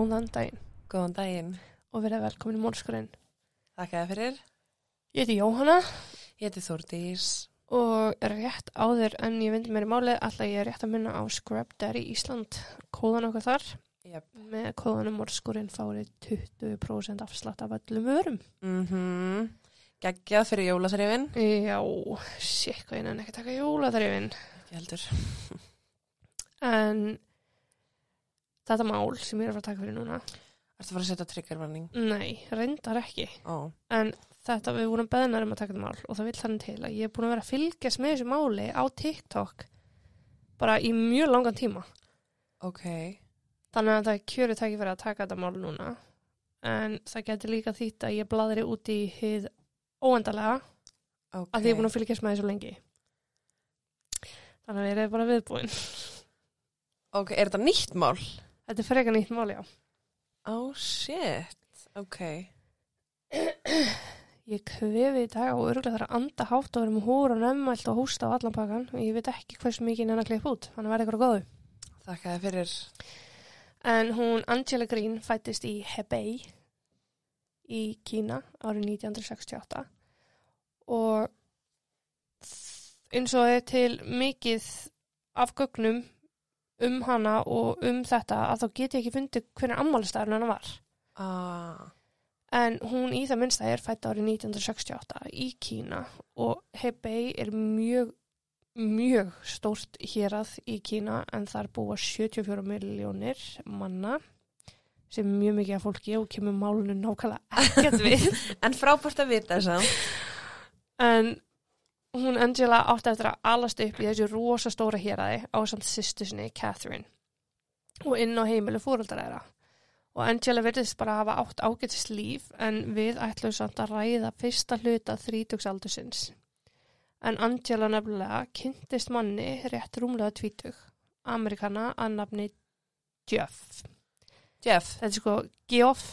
Góðan daginn Góðan daginn. og verið velkomin í mórskurinn. Þakka þér fyrir. Ég heiti Jóhanna Ég heiti Þórdís. og rétt áður en ég vindi mér í málið alltaf ég er rétt að minna á Scrub Daddy Ísland kóðan okkar þar. Yep. Með kóðanum mórskurinn fárið 20% afslátt af öllum vörum. Mm -hmm. Geggjað fyrir jólasrifin. Já, sér hvað ég nefn ekki taka jólaþrifin. Ekki heldur. En þetta mál sem ég er að fara að taka fyrir núna, Ertu að fara að setja triggervarning? nei, reyndar ekki. Ó. En þetta, við vorum beðnar um að taka þetta mál og það vil þannig til að ég er búin að vera að fylgjast með þessu máli á TikTok bara í mjög langan tíma. Ok. Þannig að það er kjörið tæki fyrir að taka þetta mál núna. En það getur líka þýtt að ég bladri út í hið óendalega Ok. að ég er búin að fylgjast með þessu lengi. Þannig að ég er bara viðbúin. Ok, er þetta nýtt mál? Þetta er frekar nýtt mál, já. Oh shit. Ok. Ég kvefi í dag og örgulega þarf að anda hátt og vera með hóra og nemmælt og hósta á allan pakkan og ég veit ekki hversu mikið nennan að klippa út. Þannig að verða ykkur að góðu. Þakka þér fyrir. En hún Angela Green fættist í Hebei í Kína árið 1968 og eins og er til mikið af gögnum um hana og um þetta að þá get ég ekki fundið hvernig ammálistæðurinn hana var. Ah. En hún í það minnsta er fætt árið 1968 í Kína og Hebei er mjög, mjög stórt hérað í Kína en þar búa 74 miljónir manna sem er mjög mikið af fólki og kemur málunum nákvæmlega ekkert við. En frábært að vita þess að. En hún Angela átti eftir að alast upp í þessu rosa stóra héraði á samt sýstu sinni Catherine og inn á heimilu fóröldar þeirra. Og Angela verðist bara hafa átt ágættis líf en við ætlum samt að ræða fyrsta hluta þrítugsaldusins. En Angela nefnilega kynntist manni rétt rúmlega tvítug, Amerikana að nafni Jeff. Jeff. Þetta er sko Geoff,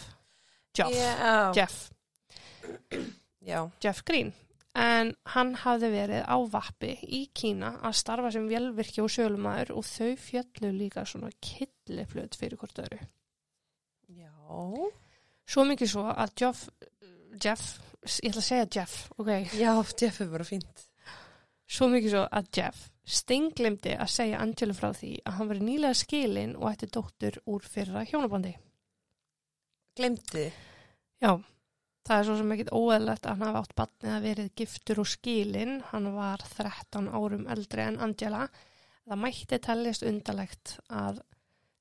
Jeff, Já. Jeff. Jeff Green. En hann hafði verið á vappi í Kína að starfa sem velvirkja og sölumæður og þau fjallu líka svona killiflut fyrir hvort öðru. Já. Svo mikið svo að Jeff, Jeff, ég ætla að segja Jeff, ok, Já, Jeff er bara fínt. svo mikið svo að Jeff steinglemdi að segja Angela frá því að hann verið nýlega skilin og ætti dóttur úr fyrra hjónabandi. Glemdi. Já, það er svo sem ekkit óeðlegt að hann hafi átt batnið að verið giftur og skilin, hann var 13 árum eldri en Angela. Það mætti teljast undalegt að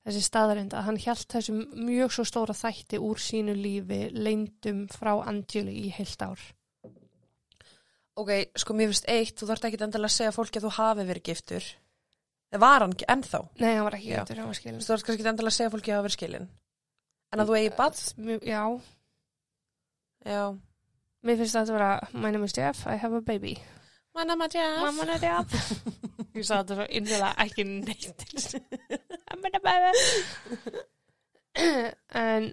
þessi staðarind að hann hjælt þessum mjög svo stóra þætti úr sínu lífi leindum frá Angelu í heilt ár. Ok, sko mér finnst eitt, þú þarft ekki endilega að segja fólki að þú hafi verið giftur. Það var hann ennþá. Nei, hann var ekki giftur, hann var skilin. Þú þarft kannski ekki endilega að segja fólki að hafa verið skilin. En að þú eigi? Mjög- Já, Já. mér finnst það að vera My name is Jeff, I have a baby. Manna maður Jeff. Mamma er Jeff. Ég sagði þetta svo innlega ekki neitt. Mamma er baby. en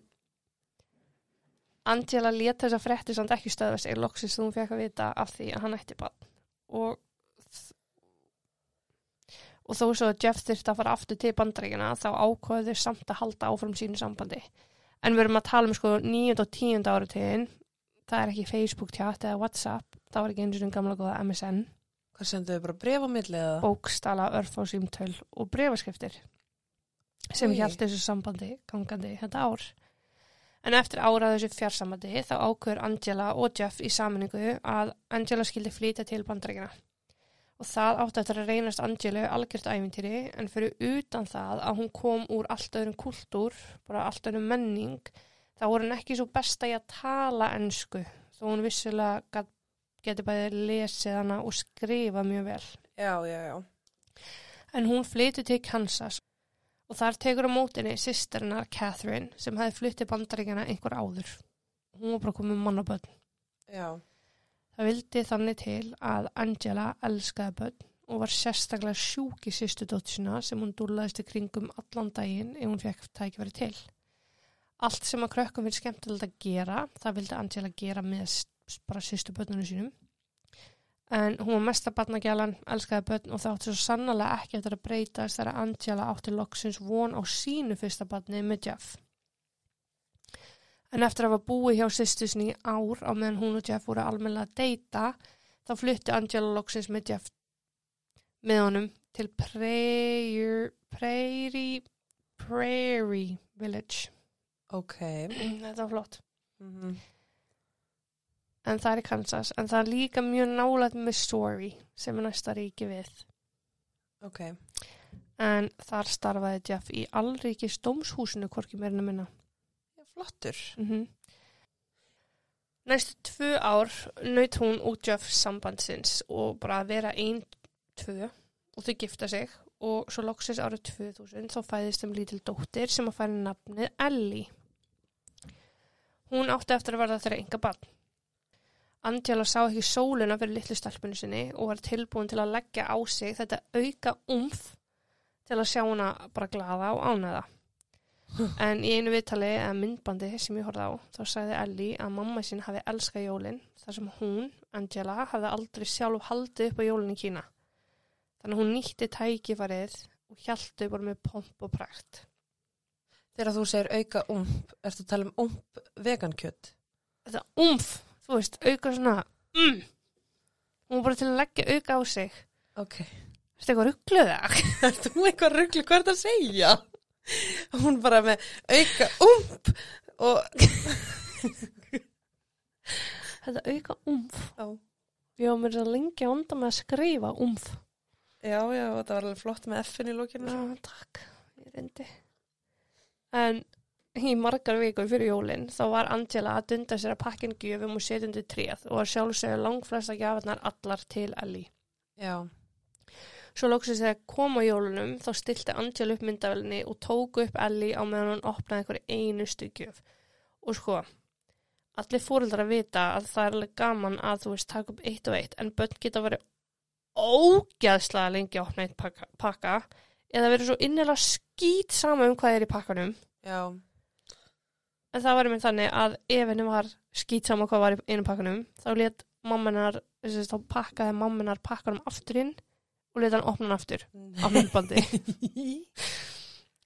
Angela let þess að frétti samt ekki stöðva sig loksins þú fekk að vita af því að hann ætti bann og og þó svo að Jeff þyrfti að fara aftur til bandrækina þá ákvaðu þau samt að halda áfram sínu sambandi en við erum að tala um sko 9. og 10. áratíðin það er ekki Facebook chat eða Whatsapp það var ekki eins og gamla góða MSN Hvað senduðu bara bref á milli eða? bókstala, örf á símtöl og brefaskriftir sem hjælt þessu sambandi gangandi þetta ár. En eftir árað þessu fjarsambandi þá ákveður Angela og Jeff í saminningu að Angela skildi flytja til bandrækina. Og það átti eftir að reynast Angelu algjört æfintýri en fyrir utan það að hún kom úr allt öðrum kultúr, bara allt öðrum menning, þá voru hún ekki svo besta í að tala ensku þó hún vissilega geti bæði lesið hana og skrifa mjög vel. Já, já, já. En hún flytur til Kansas og þar tekur á mótinni sýsternar Catherine sem hefði flyttið bandaríkjana einhver áður. Hún var bara komið mannaböld. Já. Það vildi þannig til að Angela elskaði börn og var sérstaklega sjúk í sýstu dóttisina sem hún dúlaðist í kringum allan daginn ef hún fekk tækifæri til. Allt sem að krökkum fyrir skemmtilegt að gera, það vildi Angela gera með bara sýstu börnunum sínum. En hún var mesta barnagjalan, elskaði börn og það átti svo sannlega ekki eftir að breytast þegar Angela átti loksins von á sínu fyrsta barni með Jeff. En eftir að hafa búið hjá sýstusni í ár á meðan hún og Jeff voru almennilega að deyta, þá flutti Angela loksins með Jeff með honum til Prairie, Prairie, Prairie Village. Ok. Þetta var flott. Mm En það er Kansas. En það er líka mjög nálægt Missouri sem er næsta ríki við. Ok. En þar starfaði Jeff í allríkis dómshúsinu hvorki meirinu minna. Flottur. Mm Næstu tvö ár naut hún út Jeff sambandsins og bara að vera ein, tvö og þau gifta sig og svo loksins árið 2000 þá fæðist þeim lítil dóttir sem að færi nafnið Ellie. Hún átti eftir að verða þeirra enga barn. Angela sá ekki sóluna fyrir litlu stelpunni sinni og var tilbúin til að leggja á sig þetta auka umf til að sjá hana bara glaða og ánæða. En í einu viðtali eða myndbandi sem ég horfði á, þá sagði Ellie að mamma sín hafi elskað jólin þar sem hún, Angela, hafði aldrei sjálf haldið upp á jólin í Kína. Þannig hún nýtti tækifarið og hjæltu bara með pomp og prækt. Þegar þú segir auka ump, ertu að tala um ump vegankjött? Þetta umf, þú veist, auka svona, mm. Hún var bara til að leggja auka á sig. Ok. Þetta eitthvað ruggluð það? Ertu nú eitthvað rugglu, hvað er það að segja? Hún bara með auka ump og... Þetta auka umf. Já. Var mér að lengja onda með að skrifa umf. Já, já, þetta var alveg flott með F-in í lókinu. Já, takk, ég reyndi. En í margar vikur fyrir jólinn þá var Angela að dunda sér að pakkin gjöfum og setja undir tréð og að sjálfsögja langflesta gjafarnar allar til Ellie. Já. Svo lóksins þegar kom á jólunum þá stilti Angela upp myndavelinni og tóku upp Ellie á meðan hann opnaði einhverju einustu gjöf. Og sko, allir fóreldrar að vita að það er alveg gaman að þú veist taka upp eitt og eitt en börn geta verið ógæðslega lengi að opna eitt pakka, pakka eða verið svo innilega skýt sama um hvað er í pakkanum Já. en það var einmitt þannig að ef henni var skýt sama hvað var í einu pakkanum þá let mammanar þá pakkaði mammanar pakkanum aftur inn og let hann opna hann aftur á myndbandi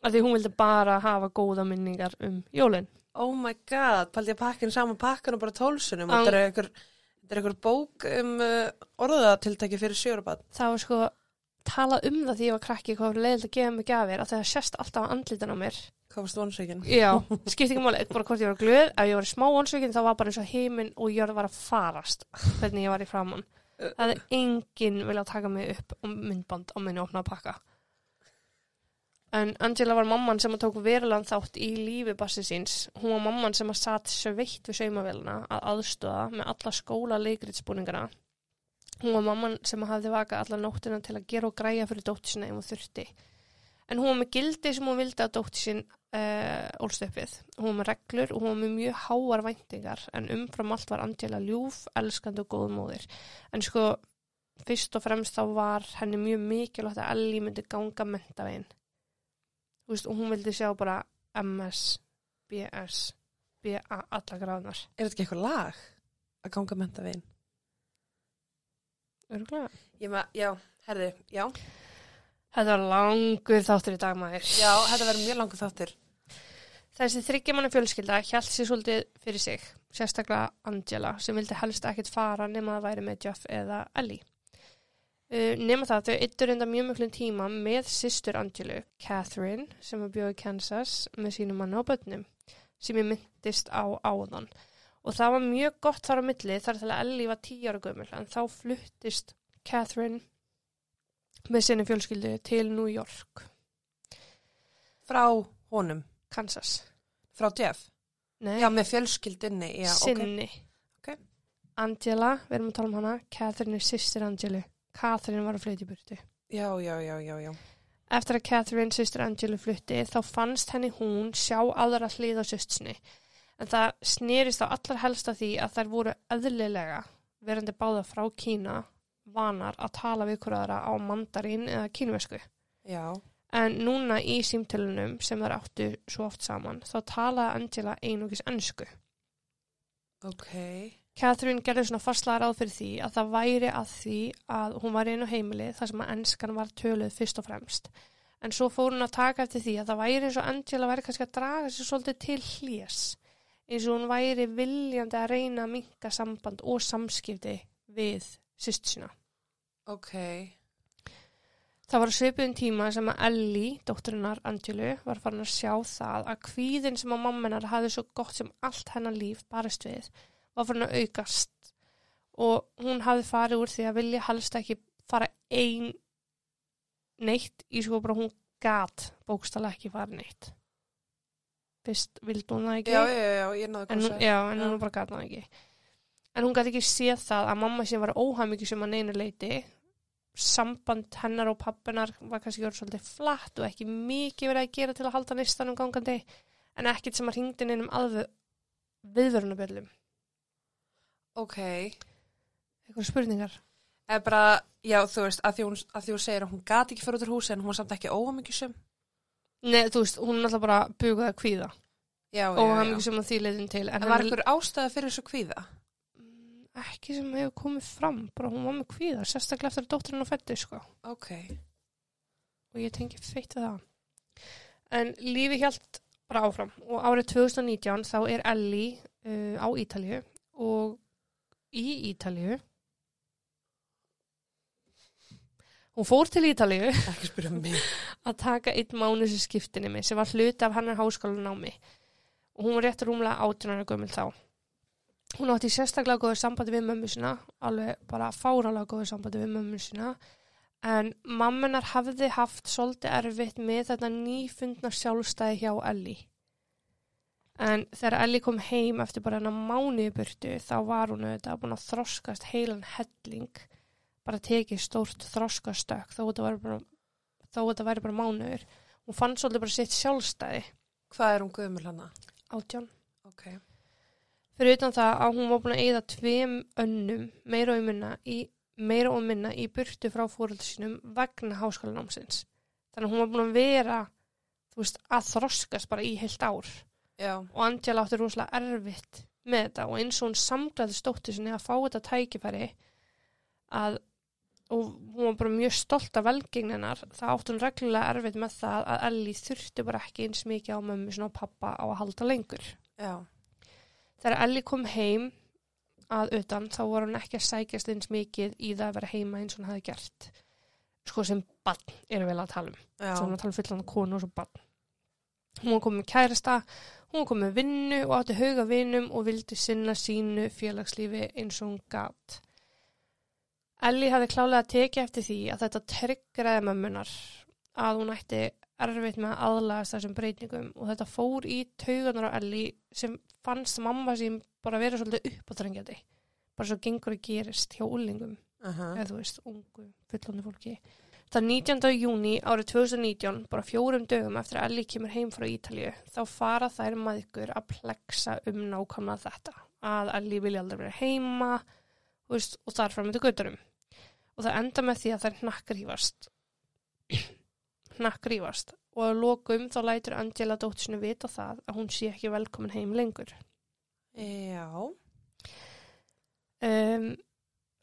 af því hún vildi bara hafa góða minningar um jólin oh my god, paldi að pakkin saman pakkan og bara tólsunum. Á- Þetta er einhver, er bók um uh, orðatiltæki fyrir sjórabat. það var sko talað um það því ég var krakki hvað var leiðilegt að gefa mig gafir að það sést alltaf á andlitan á mér Hvað varst vonsveikin? Já, skipti ekki máli, bara hvort ég var glöð ef ég var í smá vonsvíkin þá var bara eins og heiminn og jörð var að farast hvernig ég var í framann það hefði enginn viljað taka mig upp um myndband á minni opna að pakka. En Angela var mamman sem að tók verulegan þátt í lífi bassi síns. Hún var mamman sem að satt sveitt við saumavélina að aðstöða með alla skóla leikritsbúningana hún var mamman sem að hafði vakað alla nóttina til að gera og græja fyrir dóttir sinna ef hún þurfti. En hún var með gildi sem hún vildi að dóttir sín uh, ólst upp við. Hún var með reglur og hún var með mjög háar væntingar en umfram allt var Angela ljúf, elskandi og góð móðir. En sko, fyrst og fremst þá var henni mjög mikilvægt að Ellie myndi ganga mentavegin. Þú veist, og hún vildi sjá bara MS, BS, BA, alla gráðnar. Er þetta ekki eitthvað lag að ganga menta veginn? Örgulega. Ég með, já, herði, já. Þetta var langur þáttur í dagmaður. Já, þetta verður mjög langur þáttur. Þessi þryggjamanna fjölskylda hjælt sér svolítið fyrir sig, sérstaklega Angela, sem vildi helst ekkert fara nema að væri með Jeff eða Ellie. Uh, nema það, þau yttur enda mjög mjög tíma með systur Angelu, Catherine, sem var bjóð í Kansas með sínum manna og börnum, sem ég myndist á áðan. Og það var mjög gott þar á milli þar til að Ellie var tíu ára gömul, en þá fluttist Catherine með sinni fjölskyldu til New York, Frá honum, Kansas. frá Jeff. Nei. Já, með fjölskyldinni, já, sinni. Ok. Angela, við erum að tala um hana, Catherine er sýstir Angelu. Catherine var að flytja í burtu. Já, já, já, já, já. Eftir að Catherine, sýstir Angelu, flutti, þá fannst henni hún sjá aðra hlið á sýstinni. En það snerist á allar helst af því að þær voru eðlilega, verandi báða frá Kína, vanar að tala við hverjara á mandarín eða kínvesku. Já, En núna í símtölunum sem þær áttu svo oft saman, þá talaði Angela einugis ennsku. ok. Catherine gerði svona fastlega ráð fyrir því að það væri að því að hún var einu heimili þar sem að ennskan var töluð fyrst og fremst. En svo fór hún að taka eftir því að það væri eins og Angela væri kannski að draga sér svolítið til hlés eins og hún væri viljandi að reyna að minka samband og samskipti við sýstu sína. Ok. Það var á svipuðum tíma sem að Ellie, dótturinnar Angelu, var farin að sjá það að kvíðin sem að mammenar hafði svo gott sem allt hennar líf barist við var farin að aukast og hún hafði farið úr því að vilja helst ekki fara ein neitt í svo bara hún gat bókstala ekki fara neitt. Fyrst vildi hún það ekki. Já, já, já, En, að hún, en hún bara gæti það ekki. En hún gæti ekki séð það að mamma sem var óhamingju sem að neinu leiti. Samband hennar og pappinar var kannski verið svolítið flatt og ekki mikið verið að gera til að halda nistanum gangandi en ekkit sem að hringdi neinum aðvö viðvörunabjöllum. Ok. Eitthvað spurningar? Eða bara, já, þú veist, að því hún, að því hún segir að hún gati ekki fyrir út úr húsi en hún var samt ekki óhamingjursum. Nei, þú veist, hún er alltaf bara bugaði að kvíða Já, já, já. hann sem að því leiðin til. En En var hann- einhver ástæða fyrir þessu kvíða? Ekki sem hefur komið fram, bara hún var með kvíða, sérstaklega eftir að dótturinn á fætti, sko. Ok. og ég tengi feitt við það. En lífi hjælt bara áfram og árið 2019 þá er Ellie uh, á Ítalju og í Ítalju hún fór til Ítalju mig. að taka einn mánuðs í skiptinni mig sem var hluti af hennar háskólanámi og hún var rétt rúmlega átjónara gömul þá. Hún átti sérstaklega góður sambandi við mömmu sína, alveg bara fáralega góður sambandi við mömmu sína en mammenar hafði haft svolítið erfitt með þetta nýfundna sjálfstæði hjá Ellie. En þegar Ellie kom heim eftir bara hennar mánuði burtu þá var hún auðvitað búin að þroskast heilan helling bara tekið stórt þroskastökk þó þetta væri bara, væri bara mánuður. Hún fann svolítið bara sitt sjálfstæði Hvað er hún gömul hana? átján. Ok. Fyrir utan það að hún var búin að eyða tveim önnum meira og minna í, meira og minna í burtu frá fóröldu sínum vegna háskólanámsins. Þannig að hún var búin að vera veist, að þroskast bara í heilt ár Já. og Angela átti rosalega erfitt með þetta og eins og hún samglaði stóttu sinni að fá þetta tækifæri að og hún var bara mjög stolt af velgengninar það átti hún reglulega erfitt með það að Ellie þurfti bara ekki eins mikið á mömmu og pappa á að halda lengur. Já. Þegar Ellie kom heim að utan þá var hún ekki að sækjast eins mikið í það að vera heima eins og hún hafi gert. Sko sem bann erum við að tala um. Hún að tala um fullan konu og svo bann. Hún komið með kærasta, hún komið með vinnu og átti hauga vinnum og vildi sinna sínu félagslífi eins og hún gatt. Ellie hafði klálega tekið eftir því að þetta tryggraði mömmunar að hún ætti erfitt með að aðlagast þessum breytingum og þetta fór í tauganar á Ellie sem fannst mamma sín bara vera svolítið uppátrengjandi. Bara svo gengur að gerist hjá úlingum Uh -huh. eða þú veist, ungu, fullandi fólki. Það 19. júni árið 2019, bara fjórum dögum eftir að Ellie kemur heim frá Ítalíu, þá fara þær maður að pleksa um nákvæmlega þetta. Að Ellie vilja aldrei vera heima veist, og þar fram með götturum. Og það enda með því að þær hnakkrýfast. Hnakkrýfast. Og að lokum þá lætur Angela dóttisinu vita það að hún sé ekki velkomin heim lengur. Já. Um,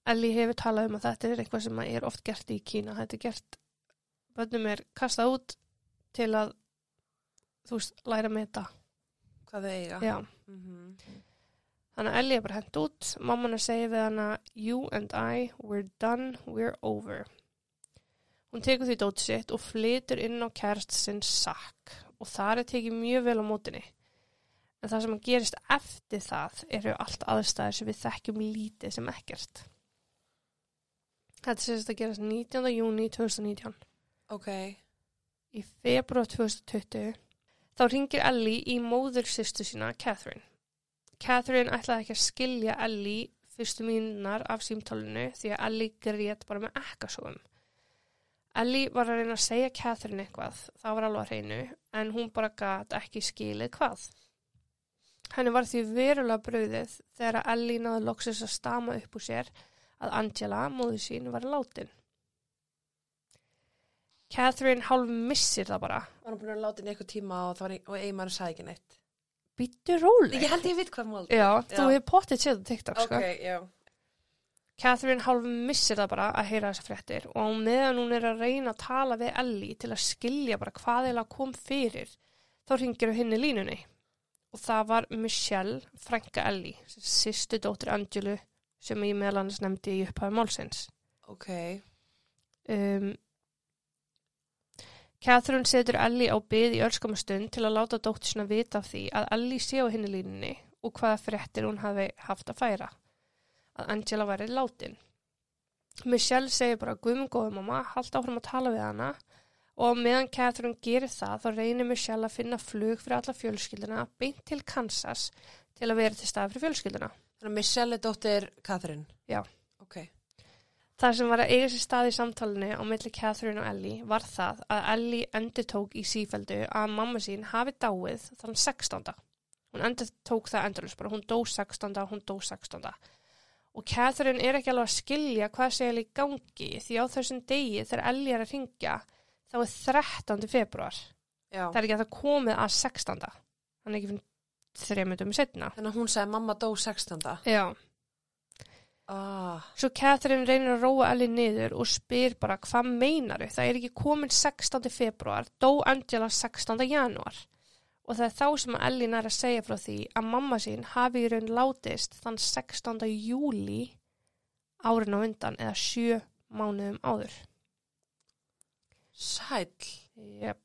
Ellie hefur talað um að þetta er eitthvað sem er oft gert í Kína. Þetta er gert, bönnum er kastað út til að, þú veist, læra með þetta. Hvað þau eiga. Já. Mm Þannig að Ellie er bara hent út. Mamman að segja við hana, you and I, we're done, we're over. Hún tekur því dót sitt og flytur inn á kærst sinn sakk og það er tekið mjög vel á mótinni. En það sem að gerist eftir það eru allt aðstæðir sem við þekkjum lítið sem ekkert. Þetta sést að gerast 19. júni 2019. Ok. Í februar 2020 þá ringir Ellie í móður sýstu sína, Catherine. Catherine ætlaði ekki að skilja Ellie fyrstu mínunar af símtálinu því að Ellie grét bara með ekkasogum. Ellie var að reyna að segja Catherine eitthvað, það var alveg að reynu, en hún bara gat ekki skilið hvað. Henni var því verulega brauðið þegar Ellie náði loksins að stama upp úr sér að Angela, móðu sín, var látin. Catherine hálf missir það bara. Var hún búin að láta inn eitthvað tíma og, það og eiginmann sagði ekki neitt. Býttu róleg. Ég held ég veit hvað mál. Já, þú Já. hefur pottið séð á TikTok, sko. Ok, já. Catherine hálf missir það bara að heyra þessar fréttir og á meðan hún er að reyna að tala við Ellie til að skilja bara hvað eða kom fyrir, þá ringir henni línunni og það var Michelle Franka Ellie, sýstu dóttir Angelu sem ég meðal annars nefndi í upphafi málsins. Ok. Um, Catherine setur Ellie á byð í örskamastund til að láta dóttir sinna vita af því að Ellie sé á hinni línunni og hvaða fréttir hún hafi haft að færa. Að Angela væri látin. Michelle segir bara guðmum góðum mamma, halda áfram að tala við hana og meðan Catherine gerir það þá reynir Michelle að finna flug fyrir alla fjölskylduna beint til Kansas til að vera til stað fyrir fjölskylduna. Þannig að Michelle er dóttir Catherine. Já. Ok. Það sem var að eiga sér stað í samtalenu á milli Catherine og Ellie var það að Ellie endur tók í sífeldu að mamma sín hafi dáið þann 16. Hún endur tók það endurlust bara, hún dó 16. hún dó 16. Og Catherine er ekki alveg að skilja hvað sé Ellie í gangi því á þessum degi þegar Ellie er að ringja þá er 13. februar. Já. Það er ekki að það komið að 16. Hann er ekki fyrir þreymundum setna. Þannig að hún segi mamma dó 16. Já. Ah. Svo Catherine reynir að róa Ellie niður og spyr bara hvað meinaru? Það er ekki komin 16. februar, dó Angela 16. januar. Og það er þá sem að Ellie nær að segja frá því að mamma sín hafi í raun látist þann 16. júli árin á undan eða sjö mánuðum áður. Sæll. Jep.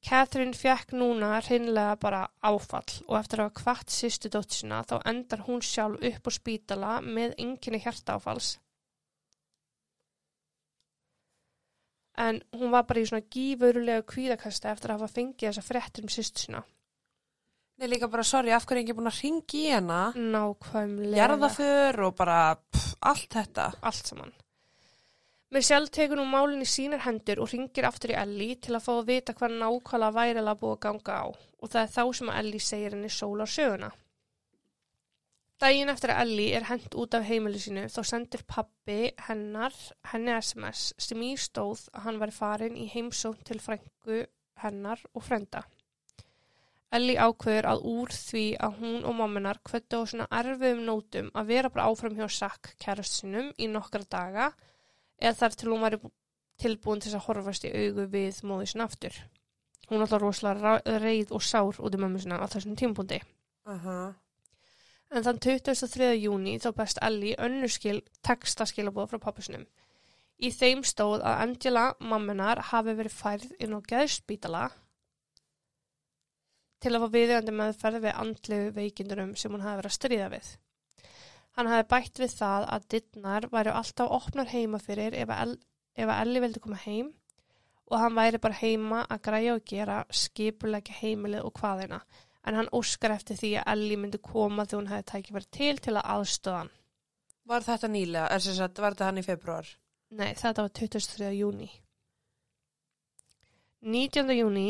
Catherine fekk núna hreinlega bara áfall og eftir að hafa kvart sýstu dótt sína þá endar hún sjálf upp á spítala með enginni hjartaáfalls. En hún var bara í svona gífurulegu kvíðakasta eftir að hafa fengið þessa fréttir um sýstu sína. Nei, líka bara, sorry, af hverju er ekki búin að ringi í hana? Nákvæmlega. Jarðaför og bara pff, allt þetta. allt saman. Michelle tekur nú málinn í sínar hendur og ringir aftur í Ellie til að fá að vita hvað nákvæmlega værilega búið að ganga á og það er þá sem að Ellie segir henni sólar söguna. Dægin eftir að Ellie er hent út af heimili sínu þá sendir pappi hennar henni SMS sem í stóð að hann væri farin í heimsókn til frængu hennar og frenda. Ellie ákveður að úr því að hún og mamminar kvöttu á svona erfiðum nótum að vera bara áfram hjá Sack kærust sinum í nokkra daga eða þar til hún væri tilbúin til að horfast í augu við móðu sinna aftur. Hún er alltaf rosalega reið og sár út í mömmu sinna á þessum tímpúndi. Aha. En þann 23. júni þá best Ellie önnurskil textaskilabóð frá pappusinum. Í þeim stóð að Angela, mamminar, hafi verið færð inn á geðspítala til að fá viðjöndi meðferð við andlegu veikindurum sem hún hafi verið að stríða við. Hann hafi bætt við það að dittnar væri alltaf opnar heima fyrir ef að, ef að Ellie vildi koma heim og hann væri bara heima að græja og gera skipulegja heimilið og hvaðina en hann óskar eftir því að Ellie myndi koma þegar hún hefði tækið verið til til að aðstöða hann. Var þetta nýlega? Er sem sagt, var þetta hann í februar? Nei, þetta var 23. júni. 19. júni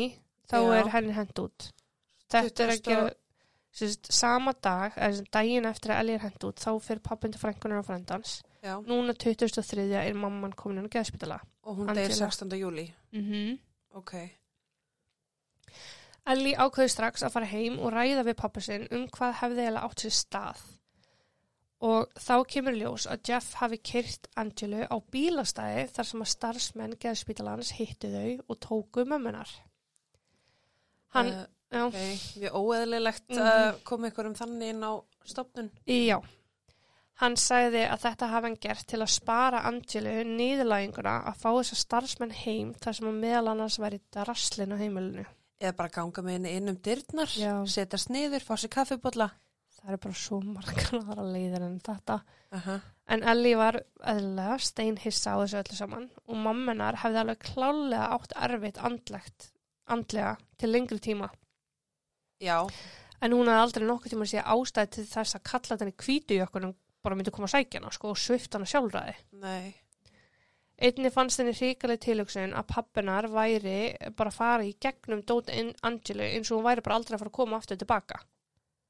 þá Já. er henni hent út. Þetta er að 20. gera sérst, sama dag, eða daginn eftir að Ellie er hent út, þá fyrir pappin til frænkunar og frændans. Já. Núna 23. er mamman komin inn á geðspítala. Og hún deyr 16. júli. Mm -hmm. Ok. Ellie ákveði strax að fara heim og ræða við pappa sinn um hvað hefði eiginlega átt sér stað. Og þá kemur ljós að Jeff hafi kyrt Angelu á bílastæði þar sem að starfsmenn geðspítalans hittu þau og tóku mömmunar. Hann, Uh, já, ok, við óeðlilegt Mhm. að koma ykkur um þannig inn á stopnun. já. Hann sagði að þetta hafi hann gert til að spara Angelu niðurlæginguna að fá þessa starfsmenn heim þar sem að meðal annars væri draslin á heimilinu. Eða bara ganga með henni inn um dyrnar, setjast niður, fá sér kaffibotla. Það er bara svo margar aðra leiðir en þetta. Aha. En Ellie var eðlilega steinhissa á þessu öllu saman og mammenar hefði alveg klálega átt erfitt andlegt, andlega til lengri tíma. Já. En hún hafði aldrei nokkuð tíma að sé ástæði til þess að kalla þenni hvítu í okkur bara myndi koma að sækja hana sko, og svift hana sjálfræði. Nei. Einni fannst henni hrikaleg tilhugsun að pappinar væri bara að fara í gegnum Dóta Angelu eins og hún væri bara aldrei að fara að koma aftur tilbaka.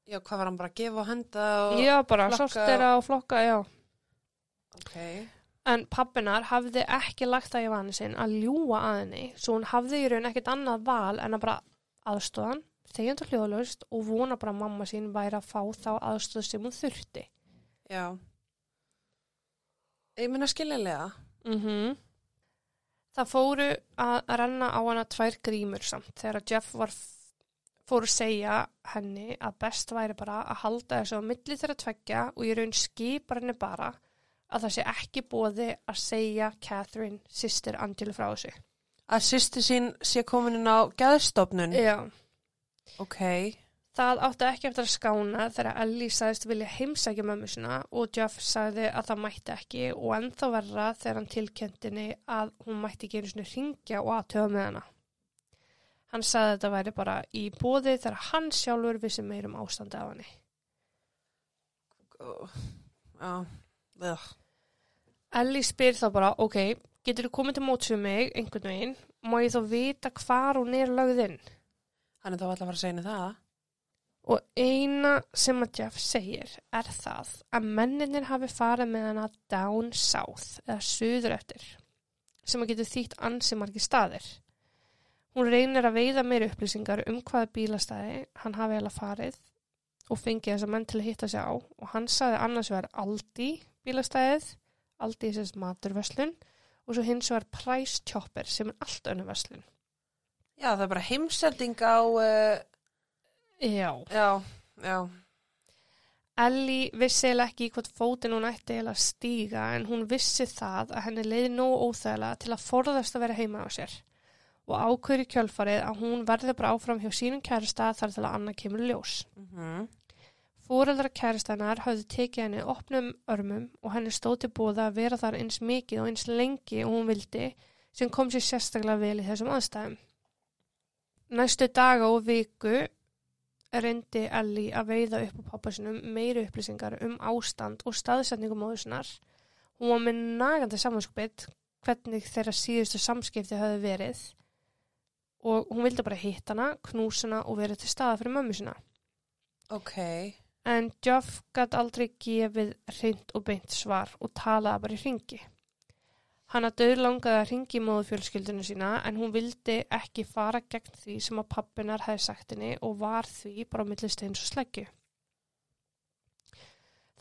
Já, hvað var hann bara að gefa og henda og... já, bara flokka- sortera og flokka, já. Ok. En pappinar hafði ekki lagt það í vani sinn að ljúa að henni, svo hún hafði í raun ekkert annað val en að bara aðstóðan, þegjandi hljóðlaust og vona bara að mamma sín væri að fá þá aðstóð sem hún þurfti. Já. Ég minna skiljanlega. Mm Það fóru að renna á hana tvær grímur samt þegar að Jeff var fór að segja henni að best væri bara að halda þessu á milli þeirra tveggja og ég raun skipar henni bara að það sé ekki bóði að segja Catherine, sýstir Angelu frá þessu. Að sýsti sín sé komin inn á geðstofnun. Já. Ok. Það átti ekki eftir að skána þegar Ellie sagðist vilja heimsækja mömmu sinna og Jeff sagði að það mætti ekki og ennþá verra þegar hann tilkendinni að hún mætti ekki einu svona ringja og aðtöða með hana. Hann sagði að þetta væri bara í bóði þegar hann sjálfur vissi meirum ástandi af henni. Já. Ugh. Ellie spyr þá bara, ok, getur þú komið til móts við mig einhvern veginn, má ég þá vita hvar hún er lögð inn? Hann er þá alltaf að fara að segja henni það. Og eina sem að Jeff segir er það að menninir hafi farið með hana down south eða suður eftir sem að getur þýtt ansi margir staðir. Hún reynir að veiða meiri upplýsingar um hvaða bílastæði hann hafi heila farið og fengið þessa menn til að hitta sig á og hann saði annars vegar Aldi bílastæðið, Aldi sem maturverslun og svo hins vegar Price Chopper sem er allt önnu verslun. Já, það er bara heimsending á, uh, Já. já, já. Ellie vissi eiginlega ekki hvort fótinn hún ætti að stíga en hún vissi það að henni leiði nóg óþægilega til að forðast að vera heima á sér og ákveður í kjölfarið að hún verði bara áfram hjá sínum kærasta þar til að annað kemur ljós. Mm Fóreldra kærastannar hafði tekið henni opnum örmum og henni stóð til bóða að vera þar eins mikið og eins lengi og hún vildi sem kom sér sérstaklega vel í þessum aðstæðum. Næstu daga og viku reyndi Ellie að veiða upp á pappa sinum meiri upplýsingar um ástand og staðsetningu móðusinnar. Hún var með nagandi samanskpitt hvernig þeirra síðustu samskipti hafi verið og hún vildi bara hitta hana, knúsa hana og vera til staða fyrir mömmu sinna. Ok. En Jeff gæti aldrei gefið reynd og beint svar og talaði bara í ringi. Hann að döður langaði að ringi í móðufjölskyldinu sína en hún vildi ekki fara gegn því sem að pappinar hefði sagt henni og var því bara millist eins og sleggju.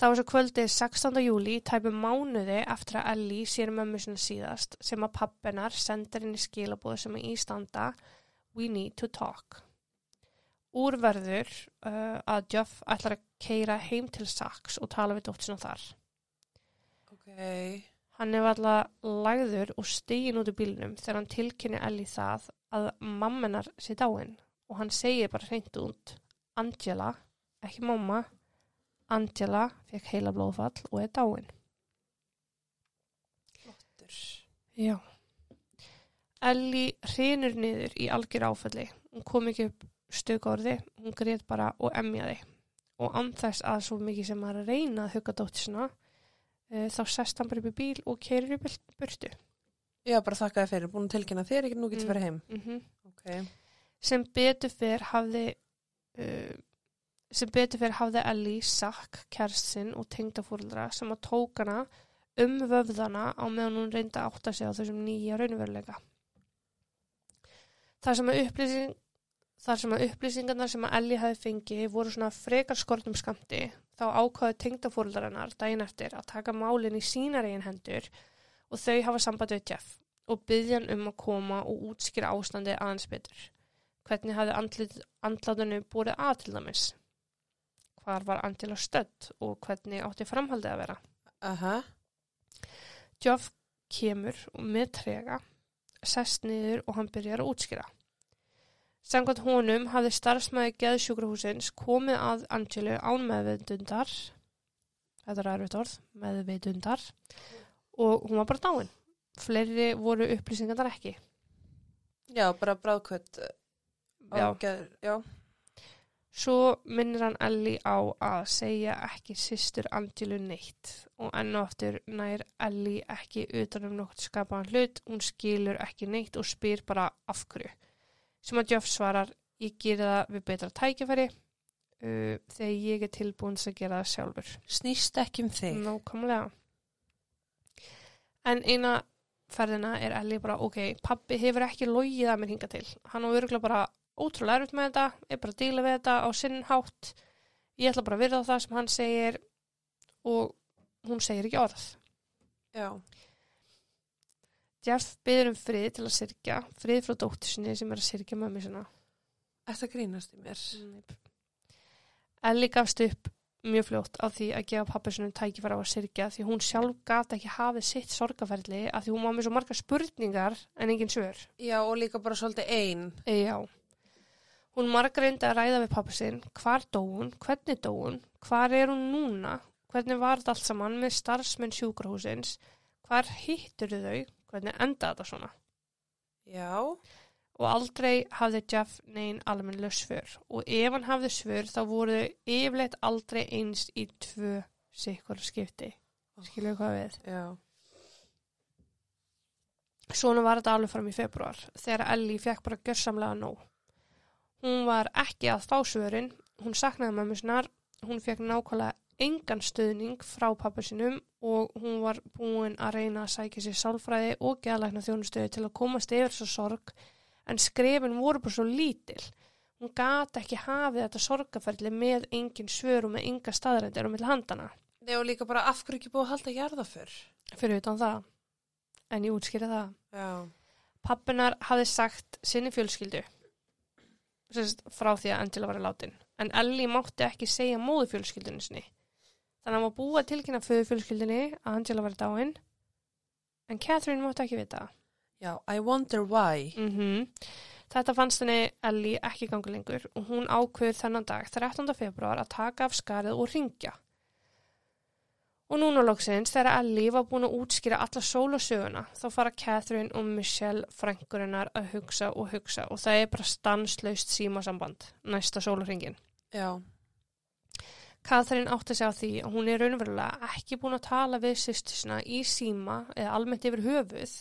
Það var svo kvöldið 16. júli, tæpum mánuði eftir að Ellie sér mömmu sinna síðast sem að pappinar sendir henni skilabóð sem að ístanda We need to talk. Úrverður uh, að Jeff ætlar að keira heim til Saks og tala við dóttisna þar. Ok. Hann er alltaf lagður og stegin út úr bílnum þegar hann tilkynni Ellie það að mammenar sé dáin og hann segir bara hreint út Angela, ekki mamma, Angela fekk heila blóðfall og er dáin. Flottur. Já. Ellie hrinur niður í algjör áfalli. Hún kom ekki upp stöku hún greit bara og emjaði. Og anþess að svo mikið sem að reyna að hugga dóttisina, þá sest hann bara upp í bíl og keirir upp burtu. Já, bara þakka þér fyrir. Búin að tilkynna þér ekki, nú getur mm. farið heim. Mm Ok. Sem betur fyrr hafði, uh, sem betur fyrr hafði Ellie sakk kerstin og tengdafúrldra sem að tók hana um vöfðana á meðan hún reyndi að átta sig á þessum nýja raunveruleika. Þar sem að upplýsing Þar sem að upplýsingarnar sem að Ellie hafi fengið voru svona frekar skortum skamti, þá ákvaði tengdafóruldarinnar daginn eftir að taka málinn í sínar eigin hendur og þau hafa samband við Jeff og byggja hann um að koma og útskýra ástandi aðeins betur. Hvernig hafði andlit, andlátunni búið að til dæmis? Hvar var Angela stödd og hvernig átti framhaldið að vera? Aha. Jeff kemur með trega, sest niður og hann byrjar að útskýra. Samkvæmt honum hafði starfsmæði geðsjúkrahúsins komið að Angelu án meðveitundar, þetta er erfitt orð, meðveitundar, og hún var bara dáin. Fleiri voru upplýsingarnar ekki. Já, bara bráðkvöld. Já. Já. Svo minnir hann Ellie á að segja ekki sýstur Angelu neitt og enn og aftur nær Ellie ekki utan um nokkuð skapaðan hlut, hún skilur ekki neitt og spyr bara af hverju. Sem að Jeff svarar, ég gera það við betra tækifæri uh, þegar ég er tilbúin til að gera það sjálfur. Snýst ekki um þig. Nákvæmlega. En eina ferðina er Ellie bara, ok, pappi hefur ekki logið að mér hinga til. Hann á örgulega bara ótrúlega erfitt með þetta, er bara að díla við þetta á sinn hátt. Ég ætla bara að virða það sem hann segir og hún segir ekki orð. Já. Jeff byður um frið til að syrkja, frið frá dóttur sinni sem er að syrkja mömmu sinna. Þetta grínast í mér. Nei. Ellie gafst upp mjög fljótt á því að gefa pappa sinni tækifæra á að syrkja því hún sjálf gaf ekki hafið sitt sorgaferli af því hún var með svo marga spurningar en engin svör. Já, og líka bara svolítið ein. E, já. Hún margar reyndi að ræða við pappa sinn, hvar dó hún, hvernig dó hún, hvar er hún núna, hvernig var þetta allt saman með starfsmenn sjúkrahúsins, hvar hittur þau, hvernig enda þetta svona. Já, Og aldrei hafði Jeff neinn almennlega svör og ef hann hafði svör þá voru þau yfirleitt aldrei eins í tvö sikkur skipti. Skilju hvað við? já. Svona var þetta alveg fram í februar þegar Ellie fekk bara gjörsamlega nóg. Hún var ekki að fá svörin, hún saknaði mömmu sinnar, hún fekk nákvæmlega engan stöðning frá pappa sinum og hún var búin að reyna að sækja sér sálfræði og geðlækna þjónustöðu til að komast yfir svo sorg en skrefin voru bara svo lítil. Hún gata ekki hafið þetta sorgaferli með engin svör og með enga staðrættir og með handana. Nei, og líka bara af hverju ekki búið að halda jarða fyrr. Fyrir utan það. En ég útskýri það. Já. Pappinar hafði sagt sinni fjölskyldu frá því að Angela var í látin en Ellie mátti ekki segja móðu fjölskyldunni sinni þannig að hann var búið að tilkynna föðu fjölskyldunni að Angela var í dáin en Catherine mátti ekki vita Já, I wonder why. mm þetta fannst henni Ellie ekki gangi lengur og hún ákveður þennan dag 13. februar að taka af skarið og ringja og núna loksins þegar Ellie var búin að útskýra alla sólasöguna þá fara Catherine og Michelle frængurinnar að hugsa og hugsa og það er bara stanslaust símasamband næsta sólarringin. Já. Catherine átti sig á því að hún er raunverulega ekki búin að tala við sýstusina í síma eða almennt yfir höfuð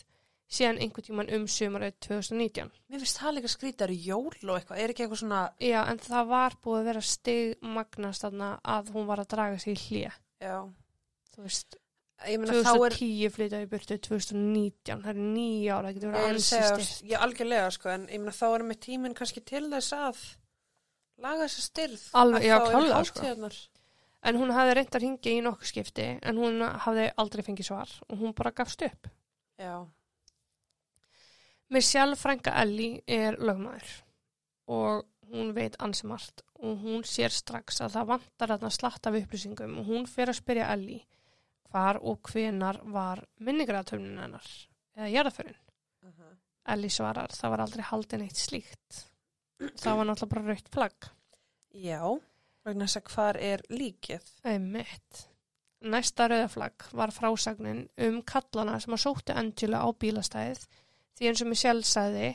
síðan einhvern tíman um sumarið 2019. Mér finnst það líka skrítar jól og eitthvað. Er ekki eitthvað svona... Já, en það var búið að vera stig magnast þarna að hún var að draga sig í hlýja. Já. Þú veist, meina þá er... 2010 flytjaði burtu 2019, það er nýja ára, það getur verið er að segja, styrt. ég algjörlega sko, en ég meina þá er með tíminn kannski til þess að laga þessa styrð. Alveg, já, klárlega, sko. En hún hafði reynd að ringja í nokkuð skipti en hún hafði aldrei fengið svar og hún bara gafst upp. Já. Michelle frænka Ellie er lögmaður og hún veit ansi margt og hún sér strax að það vantar að slatta við upplýsingum og hún fer að spyrja Ellie hvar og hvenar var minningratöfnin hennar eða jarðaförin. Uh -huh. Ellie svarar það var aldrei haldin eitt slíkt. Það var náttúrulega bara rautt flagg. Já. Vegna þess að hvar er líkið? Einmitt. Næsta rauðaflagg var frásagnin um kallana sem að sóttu Angela á bílastæðið því eins og Michelle sagði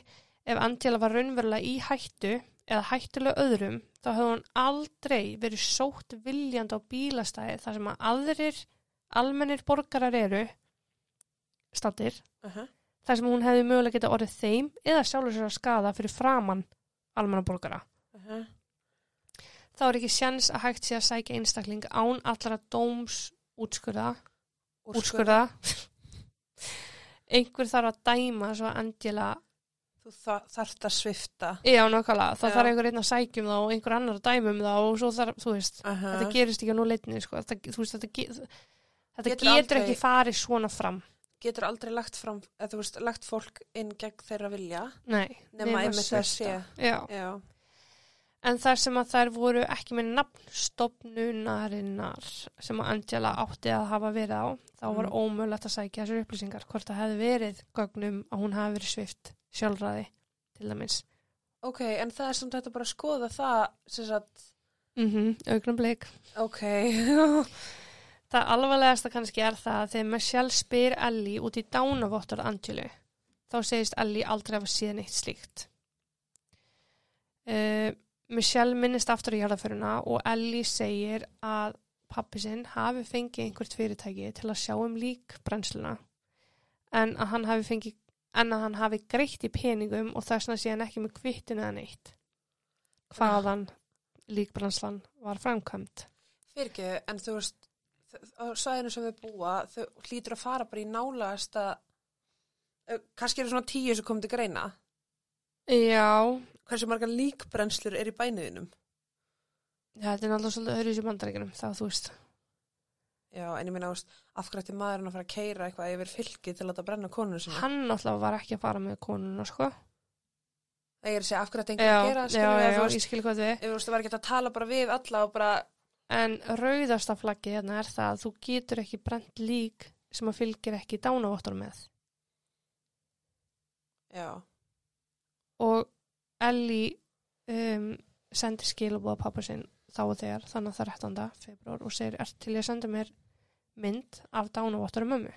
ef Angela var raunverulega í hættu eða hættulega öðrum þá hefði hún aldrei verið sótt viljandi á bílastæðið þar sem að aðrir almennir borgarar eru stattir Uh -huh. þar sem hún hefði mögulega geta orðið þeim eða sjálfur sér að skada fyrir framann almenna borgara. Uh -huh. þá er ekki sjans að hægt sé að sækja einstakling án allra dóms útskurða, útskurða. einhver þarf að dæma svo að Angela Þú þa þarft að svifta. já nákvæmlega, þá Já. þarf einhver einn að sækjum þá og einhver annar að dæma um þá og svo þarf, þú veist, Uh -huh. þetta gerist ekki á nú leitni sko. þetta, veist, þetta, þetta Getur getur aldrei- ekki farið svona fram Getur aldrei lagt fram, eða veist, lagt fólk inn gegn þeirra vilja. nei, Nema einmitt Já. en þar sem að þær voru ekki með nafnstofnunarinnar sem að Angela átti að hafa verið á þá var Mm. ómögulegt að sækja þessar upplýsingar hvort það hefði verið gögnum að hún hafi verið svift sjálfræði til dæmis Ok, en það er samt þetta bara að skoða það, sem sagt, mm -hmm, augnum bleik ok. það alvarlegasta kannski er það að þegar Michelle spyr Ellie út í dánavottar Angelu þá segist Ellie aldrei hafa síðan eitt slíkt. Uh, Michelle minnist aftur í jarðaföruna og Ellie segir að pappi sinn hafi fengið einhvert fyrirtæki til að sjá um lík brennsluna en að hann hafi fengið en að hann hafi greitt í peningum og þess vegna sé hann ekki með kvittinu eða neitt. Hvaðan líkbrennslan var framkvæmt Fyrir ekki, en þú veist, á svæðinu sem við búa, þau hlýtur að fara bara í nálaðast að, kannski eru svona tíu sem komið til greina. Já, Hversu margar líkbrennslur er í bæniðinum? Já, þetta er náttúrulega svolítið öðru í þessu bandaríkjunum, það þú veist. Já, en ég minna, veist, af hverju ætti maðurinn að fara að keira eitthvað yfir fylki til að láta brenna konuna sinna? Hann náttúrulega var ekki að fara með konuna, sko. Það ég er að segja af hverju þetta Já, að gera, já, já, já, ég skil hvað við. þú veist, það var ekki að tala bara við alla og bara, En rauðasta flaggi hérna er það að þú getur ekki brent lík sem að fylgir ekki dánavottur með. já, Og Ellie um, sendir skilabóða pappa sinn þá og þegar, þannig að það er 13. februar og segir, er til ég að senda mér mynd af dánavottur mömmu.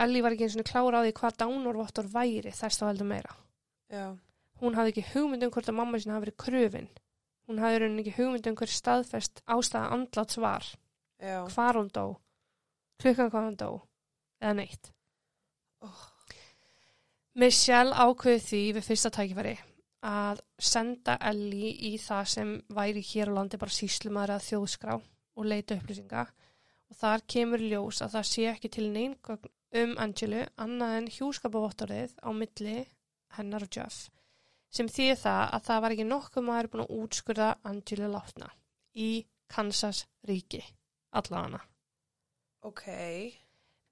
Ellie var ekki eins og klára á því hvað dánavottur væri þess þá heldur meira. já, Hún hafði ekki hugmynd um hvort að mamma sinna hafi verið kröfin. Hún hafði rauninni ekki hugmynd um hver staðfest ástæða andláts var. já, hvar hún dó. Klukkan hvað hún dó. Eða neitt. Oh. Michelle ákveði því við fyrsta tækifæri að senda Ellie í það sem væri hér á landi bara síslumæður að þjóðskrá og leita upplýsinga. Og þar kemur ljós að það sé ekki til neingögn um Angelu annað en hjúskapavottorðið á milli hennar og Jeff sem þýði það að það var ekki nokkuð maður búin að útskurða Angelu látna í Kansas ríki allavega ok,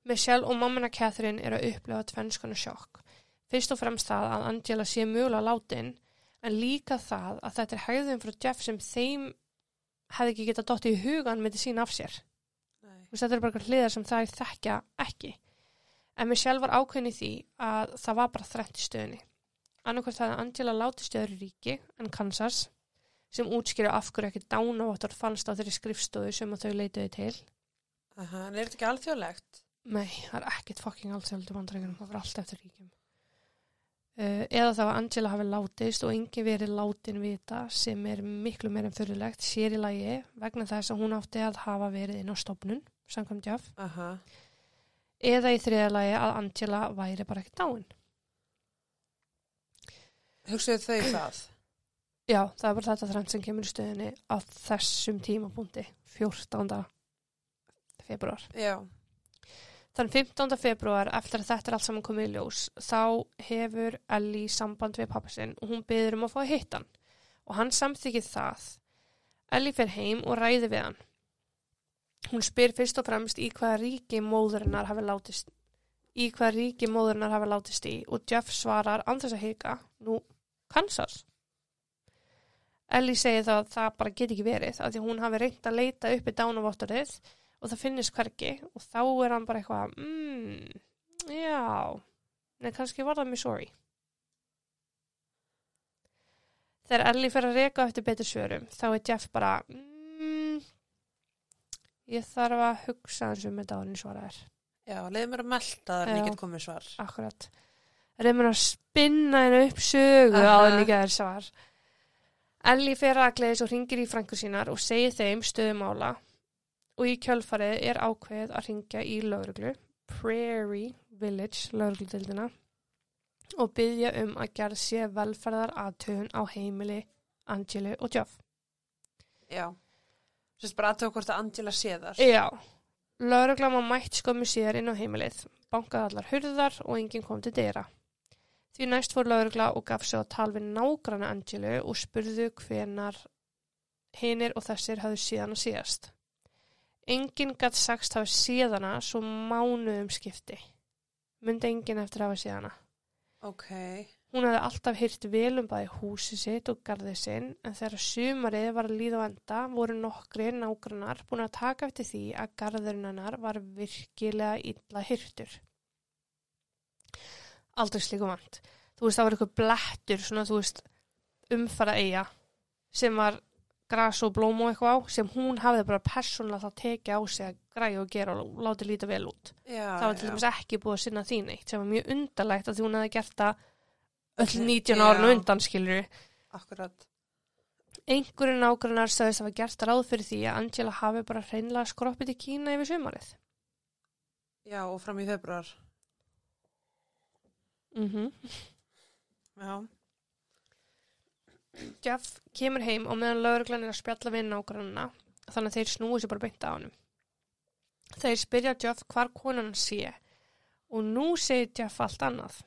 Michelle og mammina Catherine eru að upplefa tvennskonu sjokk. Fyrst og fremst það að Angela sé mjögulega látin en líka það að þetta er hægðum frá Jeff sem þeim hefði ekki getað dottið í hugan með sín af sér. Þetta eru bara eitthvað hliðar sem það þekkja ekki. En Michelle var ákveðin í því að það var bara þrennt í stöðinni. Annarkvæmt það að Angela láti stöður í ríki en Kansas sem útskýra af hverju ekki dánavottor fannst á þeirri skrifstofu sem þau leituði til. aha, en er þetta ekki alþjóðlegt? Nei, það er ekkert fucking allsjálfdu bandrækjum, það var allt eftir ríkjum. Uh, eða þá að Angela hafi látist og engin verið látin vita sem er miklu meir en fyrirlegt sér í lagi vegna þess að hún átti að hafa verið inn á stopnun, samkvæmt Aha, eða í þriða lagi að Angela væri bara ekki dáin. Hugsaðu þau það? Já, það er bara þetta þrennt sem kemur í stöðinni á þessum tímapunkti, 14. februar. Já, Þann 15. februar, eftir að þetta er allt saman komið í ljós, þá hefur Ellie samband við pappa sinn og hún byður um að fá að hitta hann. Og hann samþykir það. Ellie fer heim og ræði við hann. Hún spyr fyrst og fremst í hvaða ríki móðurinnar hafi látist í hvaða ríki móðurinnar hafi látist í og Jeff svarar andres að hika, nú, Kansas. Ellie segir það að það bara get ekki verið, af því hún hafi reynt að leita upp í dánavottorið og það finnist hvergi og þá er hann bara eitthvað mm, já nei, kannski var það Missouri þegar Ellie fer að reka eftir betur svörum þá er Jeff bara mm, ég þarf að hugsa eins um þetta árin svara er já, leiði mér að melta þar en ég get komið svar. akkurat reymur að spinna henni upp sögu áður en ekki er svar Ellie fer að gleðis og ringir í frængur sínar og segir þeim stöðumála og í kjölfarið er ákveðið að ringja í lauruglu, Prairie Village laurugludildina og byggja um að gerð sé velferðar aðtögun á heimili Angelu og Jeff. Já, sérst bara aðtöku hvort að Angela sé þar. Já, laurugla má mætt skömmu síðar inn á heimilið, bankaði allar hurðar og enginn kom til dyra. Því næst fór laurugla og gaf sig á tal við nágrana Angelu og spurðu hvenar hinir og þessir hafðu síðan að síðast. Enginn gatt sagst hafa síðana svo mánuðum skipti. Myndi enginn eftir hafa síðana. Ok, Hún hefði alltaf hyrt vel um bæði húsi sitt og garði sinn en þegar sumarið var að líða á enda voru nokkri nágrannar búin að taka eftir því að garðurinn hennar var virkilega illa hyrtur. Aldrei slíku vant. Þú veist, það var eitthvað blettur, svona, þú veist, umfara eiga sem var gras og blóm og eitthvað á sem hún hafði bara persónulega þá tekið á sig að græja og gera og láti líta vel út já, það var til dæmis ekki búið að sinna því neitt sem var mjög undarlegt að því hún hefði gert það öll Öll- 19 já. árun undan skilur Akkurat, einhverju nágrannar sagðist að hafa gert ráð fyrir því að Angela hafi bara hreinlega skroppið til Kína yfir sumarið já, og fram í februar. Mm Já, Jeff kemur heim og meðan lauruglan er að spjalla við nágrannina þannig að þeir snúi sér bara beint á honum. Þeir spyrja Jeff hvar konan hann sé og nú segir Jeff allt annað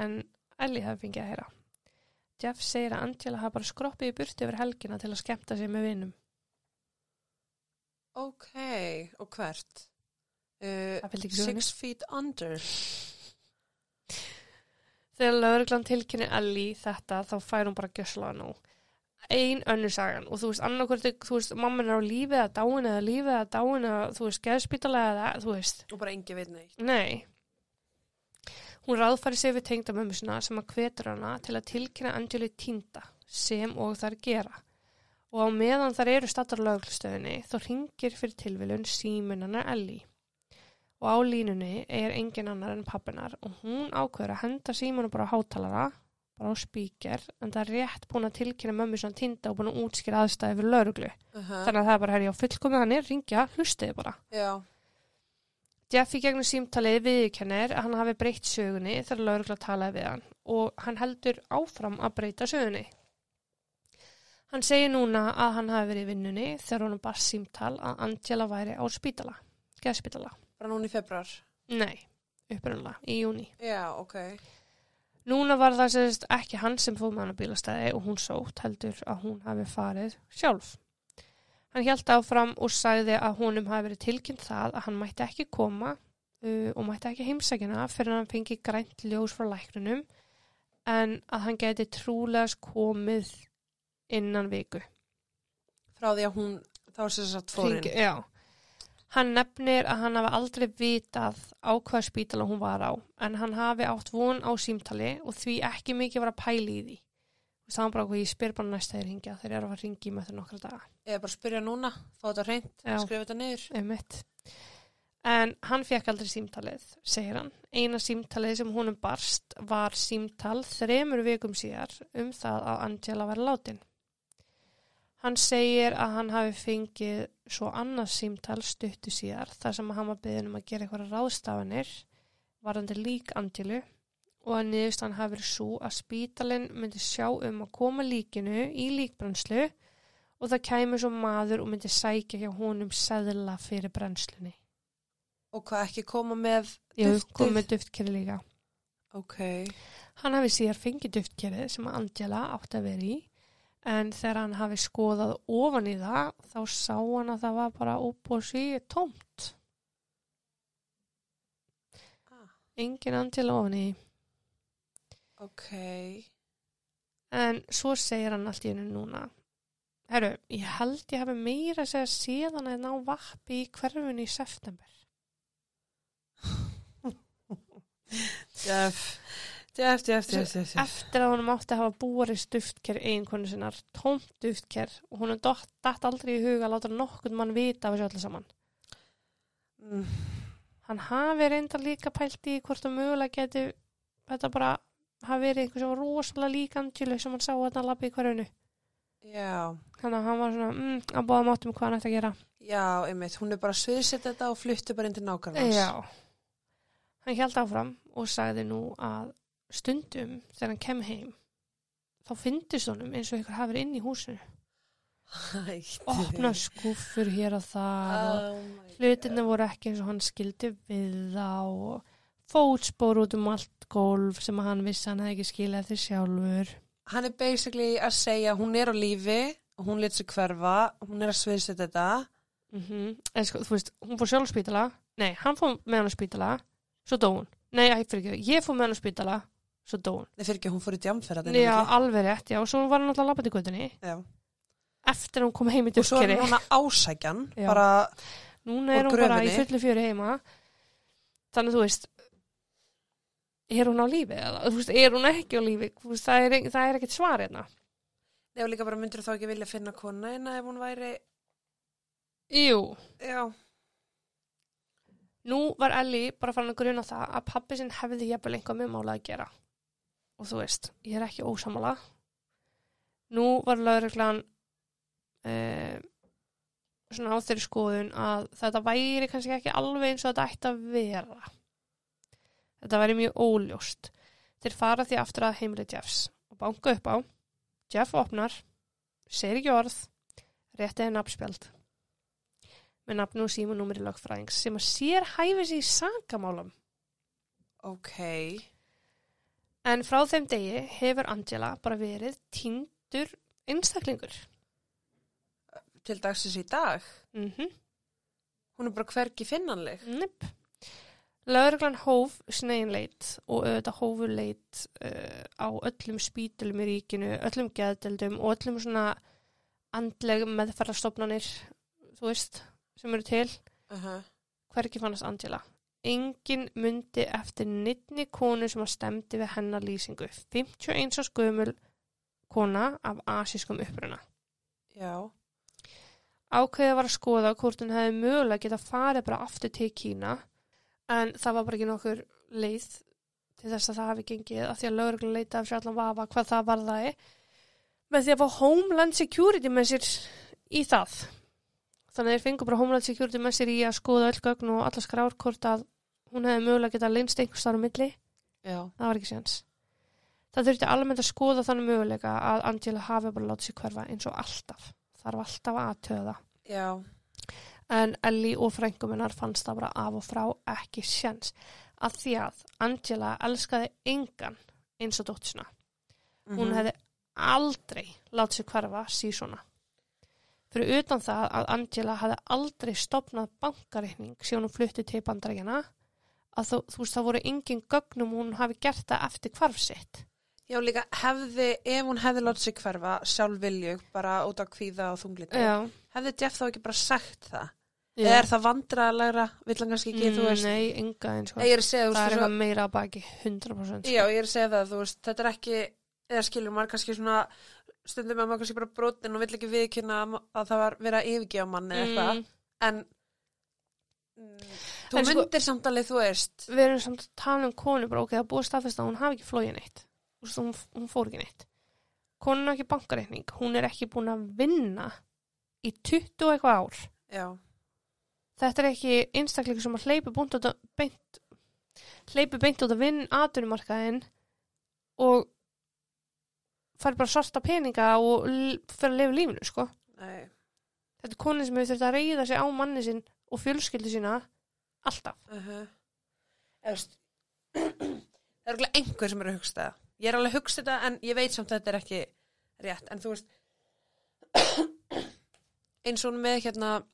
en Ellie hafi fengið að heyra. Jeff segir að Angela hafi bara skroppið í burtu yfir helgina til að skemmta sig með vinum. Ok, og hvert? Uh, Það six feet under. Þegar lauruglan tilkynni Ellie þetta þá fær hún bara gjösslaða nú. Ein önnur sagan og þú veist annarkvöldi, þú veist mamman er á lífið að dáin eða lífið að dáin eða þú veist geðspítalega eða þú veist. Og bara engi veit neitt. Nei. Hún ráðfæri sig við tengdamömmu sinna sem að hvetur hana til að tilkynna Angeli týnda sem og þær gera. Og á meðan þær eru stattar löglustöðinni þá ringir fyrir tilviljun síminannar Ellie. Og á línunni er engin annar en pappinar og hún ákveður að henda símanu bara á hátalara, bara á spíker, en það er rétt búin að tilkynna mömmu svona týnda og búin að útskýra aðstæði fyrir lögreglu. Uh -huh. Þannig að það er bara, herri, á fullkomið hann er, ringja, hlustiði bara. Já, Jeff í gegnum símtalið viðkennir að hann hafi breytt sögunni þegar laurugla talaði við hann og hann heldur áfram að breyta sögunni. Hann segir núna að hann hafi verið í vinnunni þegar hann bara símtal að Angela væri á spítala, geðspítala. Bara núna í februar. Nei, upprunlega, í júni. Já, ok. Núna var það sérst ekki hann sem fóð með hann á bílastæði og hún sótt heldur að hún hafi farið sjálf. Hann hjælt áfram og sagði að honum hafi verið tilkynnt það að hann mætti ekki koma uh, og mætti ekki heimsækina fyrir að hann fengi grænt ljós frá læknunum en að hann geti trúlegast komið innan viku. Frá því að hún, þá er sér satt fórin. Hringi- Já. Hann nefnir að hann hafi aldrei vitað á hvað spítala hún var á en hann hafi átt von á símtali og því ekki mikið var að pæli í því. Það var bara hvað ég spyr bara næst þegar hringja þeir eru að fara að ringi með þeir nokkra daga. Eða bara spyrja núna, fá þetta hreint, skrifa þetta niður. Einmitt. En hann fekk aldrei símtalið, segir hann. Eina símtalið sem honum barst var símtal þremur vikum síðar um það að Angela var látin. Hann segir að hann hafi fengið svo annað símtal stuttu síðar þar sem hann var beðin um að gera eitthvað ráðstafanir varandi lík Angelu og að niðurst hafi verið svo að spítalinn myndi sjá um að koma líkinu í líkbrannslu og það kæmi svo maður og myndi sækja hjá honum seðla fyrir brennslunni. Og hvað ekki koma með Ég hef duftið? komið duftkerið líka. Ok. Hann hafi síðar fengið duftkerið sem Angela átti að vera í en þegar hann hafi skoðað ofan í það þá sá hann að það var bara upp og sí tómt. Ah, Engin Angela ofan í. ok. En svo segir hann allt í hennu núna. Herru, ég held ég hafi meira að segja síðan að ná vappi í hverfinu í september. Jeff, Jeff, Jeff, Jeff. eftir að honum átti að hafa búarist duftker eiginkonu sinnar, tómt duftker og hún er datt aldrei í huga að láta nokkurn mann vita af þessu öllu saman. Mm, Hann hafi reynda líka pælt í hvort það mögulega geti þetta bara hafi verið einhver sem var rosalega lík Angelu sem hann sá að hann lappi í hverjunu. Já, Þannig að hann var svona, mm, að báða mátum hvað hann ætti að gera. já, einmitt. Hún er bara sviðsett þetta og flutti bara inn til nákvæmlega. Já. Hann held áfram og sagði nú að stundum þegar hann kem heim þá fyndist honum eins og ykkur hafi verið inn í húsinu. Opna skúffur hér og og Oh my hlutinni voru ekki eins og hann skildi við þá og fótspor út um allt gólf sem hann vissi hann hefði ekki skilja eftir sjálfur. Hann er basically að segja hún er á lífi, hún lit sig hverfa, hún er að sviðsett þetta. mm en sko, þú veist, hún fór sjálf spítala. Nei, hann fór með hann spítala svo dó hún, nei, ég, fyrir ekki, ég fór með hann spítala svo dó hún. Nei, fyrir ekki, hún fór í djamferð. já, alveg rétt, já, og svo var hann alltaf labbað í göttunni Já. eftir að hún kom heim í Og svo er að ásækjan, bara, núna er Og hún bara í fullu fjöri heima. Þannig að þú veist er hún á lífi eða? Þú veist, er hún ekki á lífi? Þú veist, það, er, það er ekkert svar hérna. Nefnir líka bara myndir þá ekki vilja finna kona en ef hún væri, Jú, já, nú var Ellie bara farin að gruna það að pappi sinn hefði jafnvel einhvað með mála að gera og þú veist, ég er ekki ósamála nú var lauruglan uh, svona á þeirri skoðun að þetta væri kannski ekki alveg eins og þetta ætti að vera. Þetta væri mjög óljóst. Þeir fara því aftur að heimili Jeffs og banka upp á Jeff opnar, segir ekki orð réttið er nafnspjald með nafn og símanúmeri lögfræðings sem að sér hæfis í sakamálum. Ok, En frá þeim degi hefur Angela bara verið týndur einstaklingur. til dagsins í dag. Mm Hún er bara hvergi finnanleg. Nipp. Lögreglan hóf snegin leit og auðvitað hófu leit uh, á öllum spítulum í ríkinu, öllum geðdeldum og öllum svona andleg meðferðarstofnanir, þú veist, sem eru til. Uh -huh. Hvergi fannast Angela. Engin myndi eftir nittni konu sem að stemdi við hennar lýsingu. 51 árs gömul kona af asískum uppruna. Já. Ákveðið var að skoða hvort hún hefði mögulega geta farið bara aftur til Kína en það var bara ekki nokkur leið til þess að það hafi gengið af því að lögreglan leita af sér allan vafa hvað það var það með því að fá Homeland Security með sér í það. Þannig að þeir fengu bara Homeland Security með sér í að skoða öll gögn og alla skrár hvort að hún hefði mögulega geta leinst einhvers þar á milli. Já. Það var ekki séns. Það þurfti almennt að skoða þannig möguleika að Angela hafi bara látið sér hverfa eins og alltaf. Þarf alltaf að það. Já. En Ellie og frængum hennar fannst það bara af og frá ekki séns. Af því að Angela elskaði engan eins og dóttisina. Hún Mhm. hefði aldrei látið sér hverfa sísona. Fyrir utan það að Angela hefði aldrei stopnað bankareikning síðan hún flutti til bandarækjana að þú, þú veist það voru engin gögnum hún hafi gert það eftir hvarf sitt. Já, líka hefði, ef hún hefði látið sig hverfa sjálf viljug, bara út á kvíða og þungliti, Já. hefði Jeff þá ekki bara sagt það? Já. Eða er það vandraðalegra, vill hann kannski ekki, þú veist, Nei, enga eins og. segja, þú Það er eitthvað meira að baki, 100%. Já, ég er að segja það, þú veist, þetta er ekki, eða skilur maður kannski svona, stundum að maður kannski bara brotin og vill ekki viðkynna að það var verið að yfirgefa mann eða eitthvað, Mm. en mm, þú En sko- myndir samt alveg, þú veist, Við erum samt að tala um konu bara, ok, það búið staðfest að hún hafi ekki flóið neitt. Veist, hún, hún fór ekki neitt. Konan har ekki bankareikning, hún er ekki búin að vinna í 20 og eitthvað ár. já, Þetta er ekki einstaklega sem að hleypi beint að beint, út að vinn atvinnumarkaðin og fari bara svarta peninga og fer að lifa lífinu, sko. nei, Þetta er konin sem hefur þurft að reyða sig á manni sinn og fjölskyldu sína alltaf. uh -huh. veist, það er alveg einhver sem er að hugsta það. Ég er alveg að hugsta þetta, en ég veit samt að þetta er ekki rétt, en þú veist, eins og með hérna,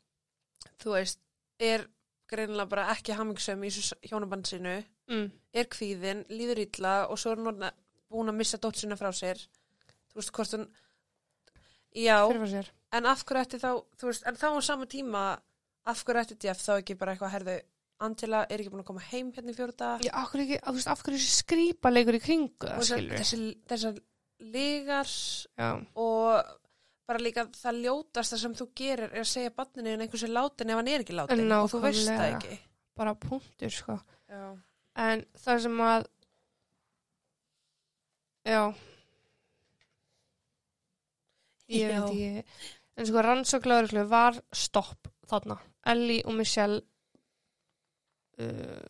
þú veist, er greinilega bara ekki hamingsum í þessu hjónaband sinu, Mm. er kvíðin, líður illa og svo er hún búin að missa dóttsina frá sér þú veist hvort hún já, en af hverju ætti þá þú veist, en þá á sama tíma af hverju ætti Jeff þá ekki bara eitthvað herðu Angela er ekki búin að koma heim hérna í fjórða Já, af hverju, ekki, þú veist, af hverju þessi skrýpa leikur í kringu það, skilur þessi, þessar legar Já, og bara líka það ljótasta sem þú gerir er að segja banninu en einhversu látin ef hann er ekki látin og þú veist það ekki. Bara punktur, sko. já, En það sem að, já, ég Já. veit ekki, en sko rannsóklauruglu var stopp þarna. Ellie og Michelle uh,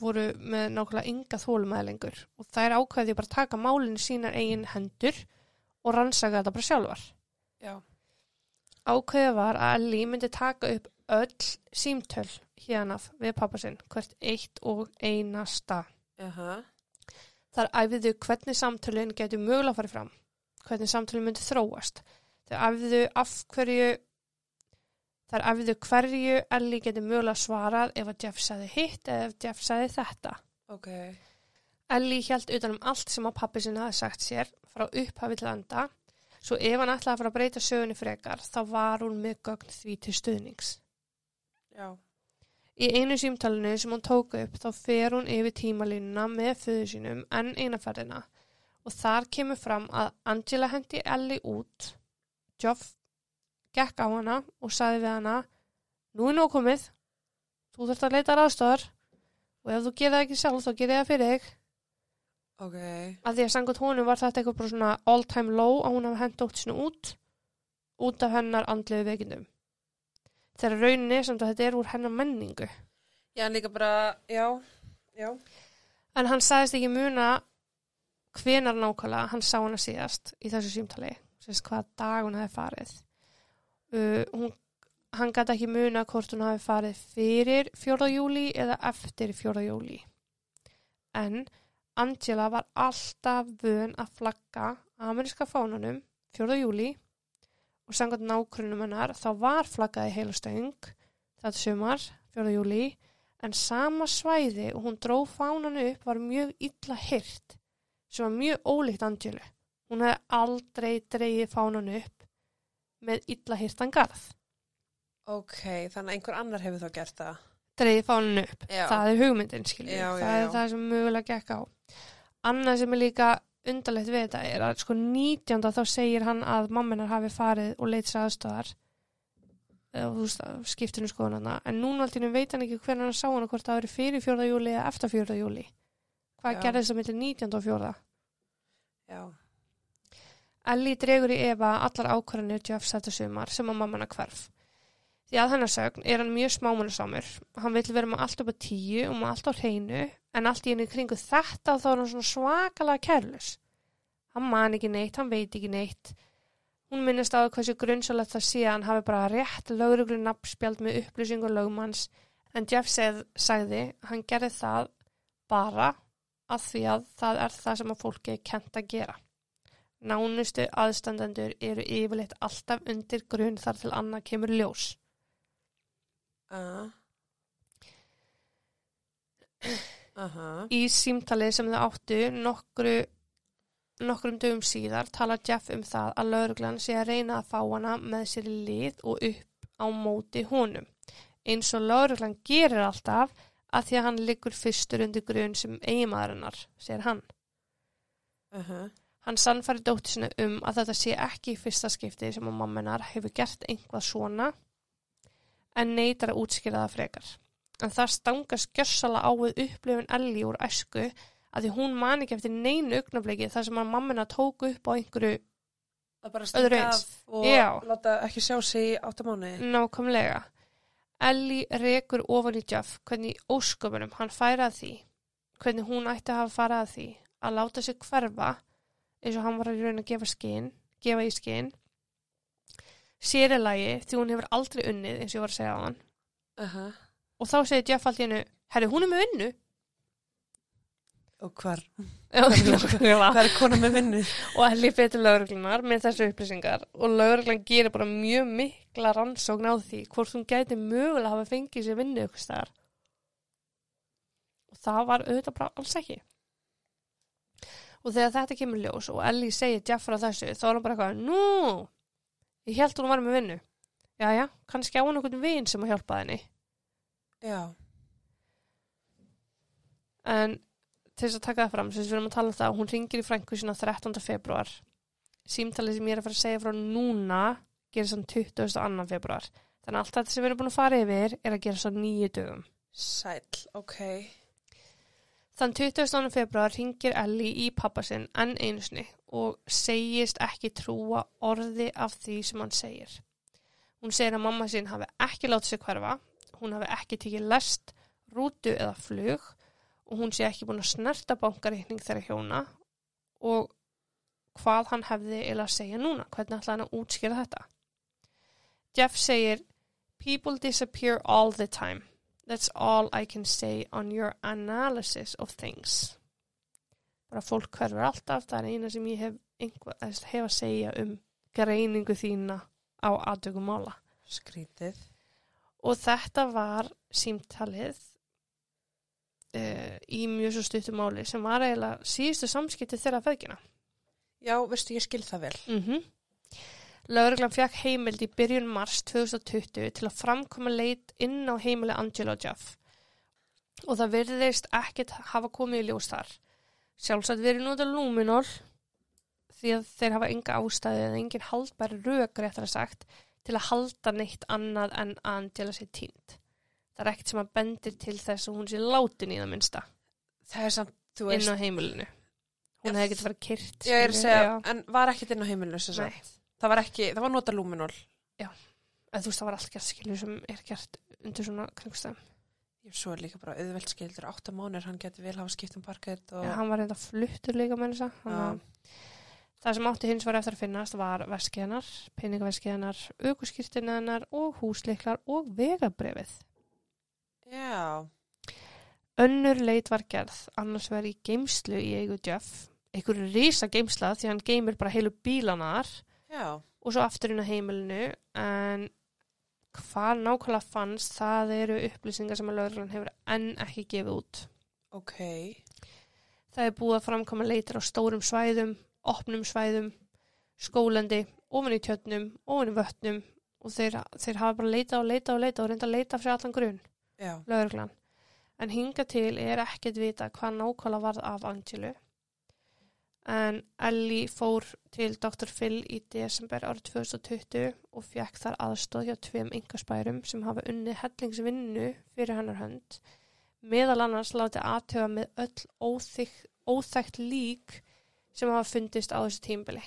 voru með nákvæmlega ynga þólumæðlengur og þær ákveði bara að taka málinu sínar eigin hendur og rannsaka þetta bara sjálfar. já, Ákveðið var að Ellie myndi taka upp öll símtöl hérnaf við pappa sinn, hvert eitt og einasta. jaha Þar æfiðu hvernig samtölinn getur mögulega farið fram, hvernig samtölinn myndi þróast. Þar æfiðu af hverju, þar æfiðu hverju Ellie getur mögulega svarað ef að Jeff sagði hitt eða ef Jeff sagði þetta. ok, Ellie hjælt utan um allt sem að pappi sinna hafði sagt sér frá upphafi til enda, svo ef hann ætlaði að fara að breyta sögunni frekar, þá var hún með gögn því til stuðnings. já, Í einu símtalinu sem hún tók upp þá fer hún yfir tímalínuna með föðu sínum en einaferðina og þar kemur fram að Angela hendi Ellie út, Joff gekk á hana og sagði við hana nú er nóg komið, þú þurft að leita ráðstofar og ef þú gerir það ekki sjálf þá gerir það fyrir þig. ok Að því að sangut honum var þetta eitthvað bara svona all time low að hún hafi hendi ótt sinu út út af hennar andlegu veikindum. Þegar rauninni samt að þetta er úr hennar menningu. já, en líka bara, já já, En hann sagðist ekki muna hvenar nákvæmlega hann sá hana síðast í þessu símtali, sérst hvað dag hún hefði farið. Uh, hún, hann gæti ekki muna hvort hún hefði farið fyrir 4. júli eða eftir 4. júli. En Angela var alltaf vön að flagga ameríska fánunum 4. júli og sangat nákvæmum hennar þá var flaggaði heila stöng þetta sumar, 4. júli en sama svæði og hún dró fánan upp var mjög illa hyrt sem var mjög ólíkt Angelu. Hún hefði aldrei dreigið fánan upp með illa hyrtan garð. Ok, þannig að einhver annar hefur þá gert það. Dreigið fánan upp. Já. Það er hugmyndin, skiljið. Já, já, það er það sem mögulega gekk á. Annað sem er líka undarlegt við þetta er að sko 19. þá segir hann að mamminar hafi farið og leitt sér aðstöðar og skiptinu skoðun hana en núna alltaf veit hann ekki hvernig hann sá hana hvort það veri fyrir 4. júli eða eftir 4. júli hvað Já. gerðist það millir 19. og 4. Já. Ellie dregur í Eva allar ákvarðanir Jeffs þetta sumar sem að mammana hverf. Því að hennar sögn er hann mjög smámunasamur hann vill vera með allt upp á tíu og með allt á hreinu en allt í henni kringu þetta þá er hann svona svakalega kærlus hann man ekki neitt, hann veit ekki neitt. Hún minnist á hversu grunnsalegt það sé að hann hafi bara rétt lögruglu nafnspjald með upplýsingur lögmanns. En Jeff segð, sagði hann gerði það bara að því að það er það sem að fólki er kent að gera. Nánustu aðstandendur eru yfirleitt alltaf undir grunn þar til annað kemur ljós. Uh. Aha. Í símtalið sem þau áttu nokkru, nokkrum dögum síðar tala Jeff um það að lauruglan sé að reyna að fá hana með sér lið og upp á móti honum. Eins og lauruglan gerir alltaf að því að hann liggur fyrstur undir grunn sem eiginmaðurinnar, segir hann. Uh Hann sannfæri dóttir sinni um að þetta sé ekki í fyrsta skipti sem að mamminar hefur gert einhvað svona en neytar að útskýra það frekar. En það stangast gjössala á við upplifun Ellie úr æsku að því hún man ekki eftir neinu augnabliki þar sem að mammina tók upp á einhverju Það bara stinga af og Já. láta ekki sjá sig í áttamáni. nákvæmlega. Ellie rekur ofan í Jeff hvernig ósköpunum hann færa að því, hvernig hún ætti að hafa farað að því að láta sig hverfa eins og hann var að raun að gefa skinn, gefa í skinn sér er lagi því hún hefur aldrei unnið eins og ég var að segja á hann Uh og þá segir Jeff allt í hennu herri hún er með unnu Og hvar? Hvar er kona með vinnu? og Ellie fyrir lauruglunar með þessu upplýsingar. Og lauruglan gerir bara mjög mikla rannsókn á því hvort hún gæti mögulega hafa fengið sér vinnu og það var auðvitað bara alls ekki og þegar þetta kemur ljós og Ellie segir Jeff frá þessu þá er hann bara eitthvað nú, ég held hún var með vinnu jæja, kannski á hún einhvern vin sem að hjálpa henni Já. en til þess að taka það fram sem við erum að tala um það, hún ringir í frængu sína 13. februar símtalið sem ég er að fara að segja frá núna gerir sann 22. februar þannig að allt þetta sem við erum búin að fara yfir er að gera sann nýju dögum Sæll, ok. Þann 20. februar ringir Ellie í pappa sinn enn einu sinni og segist ekki trúa orði af því sem hann segir. Hún segir að mamma sinn hafi ekki látið sig hverfa, hún hafi ekki tekið lest, rútu eða flug og hún sé ekki búin að snerta bankareikning þeirra hjóna og hvað hann hefði eða að segja núna, hvernig ætla hann að útskýra þetta. Jeff segir, people disappear all the time. That's all I can say on your analysis of things. Bara fólk hverfur alltaf, það er eina sem ég hef, einhver, hef að segja um greiningu þína á aðtökum mála. Skrítið. Og þetta var símtalið uh, í mjög svo stuttum máli sem var eiginlega síðustu samskipti þeirra feðgina. Já, veistu, ég skil það vel. Mm Lögreglan fjakk heimild í byrjun mars 2020 til að framkoma leit inn á heimili Angela og Jeff og það virðist ekkert hafa komið í ljós þar. Sjálfsagt verið nota lúminól því að þeir hafa enga ástæði eða engin haldbæri rök réttar að sagt til að halda neitt annað en að Angela sé tínt. Það er ekkert sem að bendir til þess að hún sé látin í það minnsta Það er samt, þú veist. inn á heimilinu. Hún hefði getið verið kyrt. Já, ég er að segja, en var ekkert inn á heimilinu sem Nei. sagt. Það var ekki, það var nota lúminól. En þú veist, það var allt gert skilur sem er gert undir svona kringstæðum. Ég svo er líka bara auðvelt skildur átta mánir, hann geti vel hafa skipt um parkett og... Já, hann var reynda fluttur líka með Já. að Það sem átti hins var eftir að finnast var veskið hennar, peningaveskið hennar, aukuskýrtina hennar og húsleiklar og vegabrefið. Já. Önnur leit var gerð, annars verið í geimslu í eigu Jeff. Einhverju rísa geimsla því hann geimir bara heilu bílanar Já. og svo aftur inn á heimilinu en hvað nákvæmlega fannst, það eru upplýsingar sem að lögreglan hefur enn ekki gefið út. Ok. Það er búið að framkoma leitar á stórum svæðum, opnum svæðum, skólandi, ofan í tjötnum, ofan í vötnum og þeir, þeir hafa bara leitað og leitað og leitað og reynda að leita fyrir allan grunn, lögreglan. En hinga til er ekkert vita hvað nákvæmlega varð af Angelu. En Ellie fór til Dr. Phil í desember árið 2020 og fekk þar aðstóð hjá tveim yngaspærum sem hafa unnið hellingsvinnu fyrir hennar hönd. Meðal annars látið aðtöfa með öll óþyk, óþægt lík sem hafa fundist á þessu tímbili.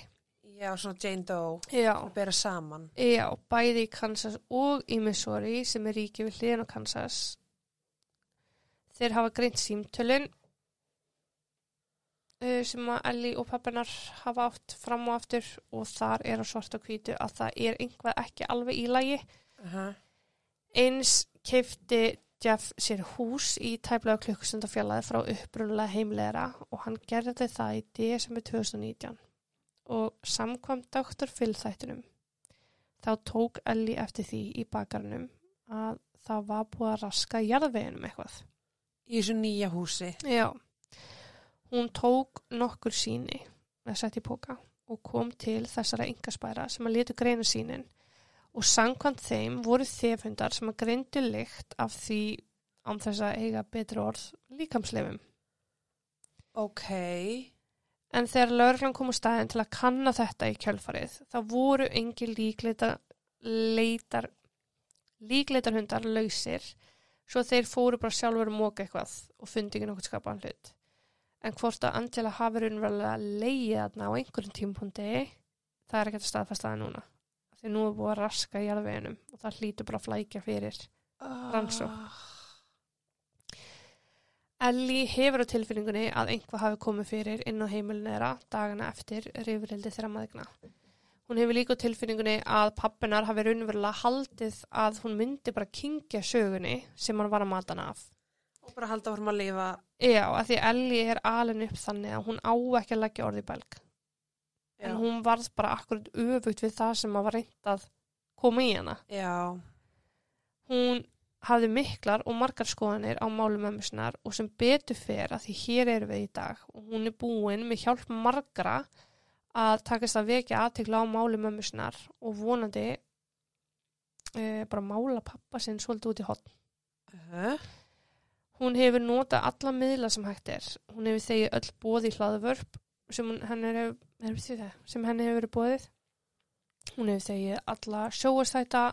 Já, svona Jane Doe. Já, Að bera saman. já, bæði í Kansas og í Missouri sem er ríki við hliðin á Kansas. Þeir hafa greint símtölun sem að Ellie og pappinar hafa átt fram og aftur og þar er á svart og hvítu að það er einhvað ekki alveg í lagi. Uh -huh. Eins keifti Jeff sér hús í tæplega klukkustundafjallaði frá upprunulega heimleira og hann gerði það í desember 2019 og samkvæmt Dr. Phil þættinum þá tók Ellie eftir því í bakarnum að það var búið að raska jarðveginum eitthvað. Í þessu nýja húsi. Já. Hún tók nokkur síni með sett í póka og kom til þessara yngaspæra sem að letu greina sínin og sangkvæmt þeim voru þefundar sem að greindu lykt af því án þess að eiga betri orð líkamsleifum. Ok. En þegar lögreglan kom á staðin til að kanna þetta í kjölfarið, þá voru engi líkleita leitar líkleitarhundar lausir svo þeir fóru bara sjálfur að móka eitthvað og fundi ekki nokkuð skapaðan hlut. En hvort að Angela hafi raunverulega leiðið þarna á einhverjum tímpundi, það er ekkert að staðfesta það núna. Því nú er búið að raska í jarðveginum og það hlýtur bara að flækja fyrir. Rannsókn. Ah. Ellie hefur á tilfinningunni að einhvað hafi komið fyrir inn á heimilinu þeirra dagana eftir rifrildi þeirra maðugna. Hún hefur líka tilfinningunni að pappinar hafi raunverulega haldið að hún myndi bara kingja sögunni sem hann var að mata hana af. Og bara halda vorum að lifa. Já, að því Ellie er alin upp þannig að hún á ekki að leggja orði í belg. Já. En hún varð bara akkurat öfugt við það sem að var reynd að koma í hana. Já. Hún hafði miklar og margar skoðanir á málum ömmusinnar og sem betur fer að því hér erum við í dag og hún er búin með hjálp margra að takast að vekja aðtekla á málum ömmusinnar og vonandi e, bara mála pappa sinn svolítið út í hotn. Uh -huh. Hún hefur notað alla miðla sem hægt er. Hún hefur þegið öll bóð í hlaðvörp sem henni hefur, hefur verið bóðið. Hún hefur þegið alla sjóastæta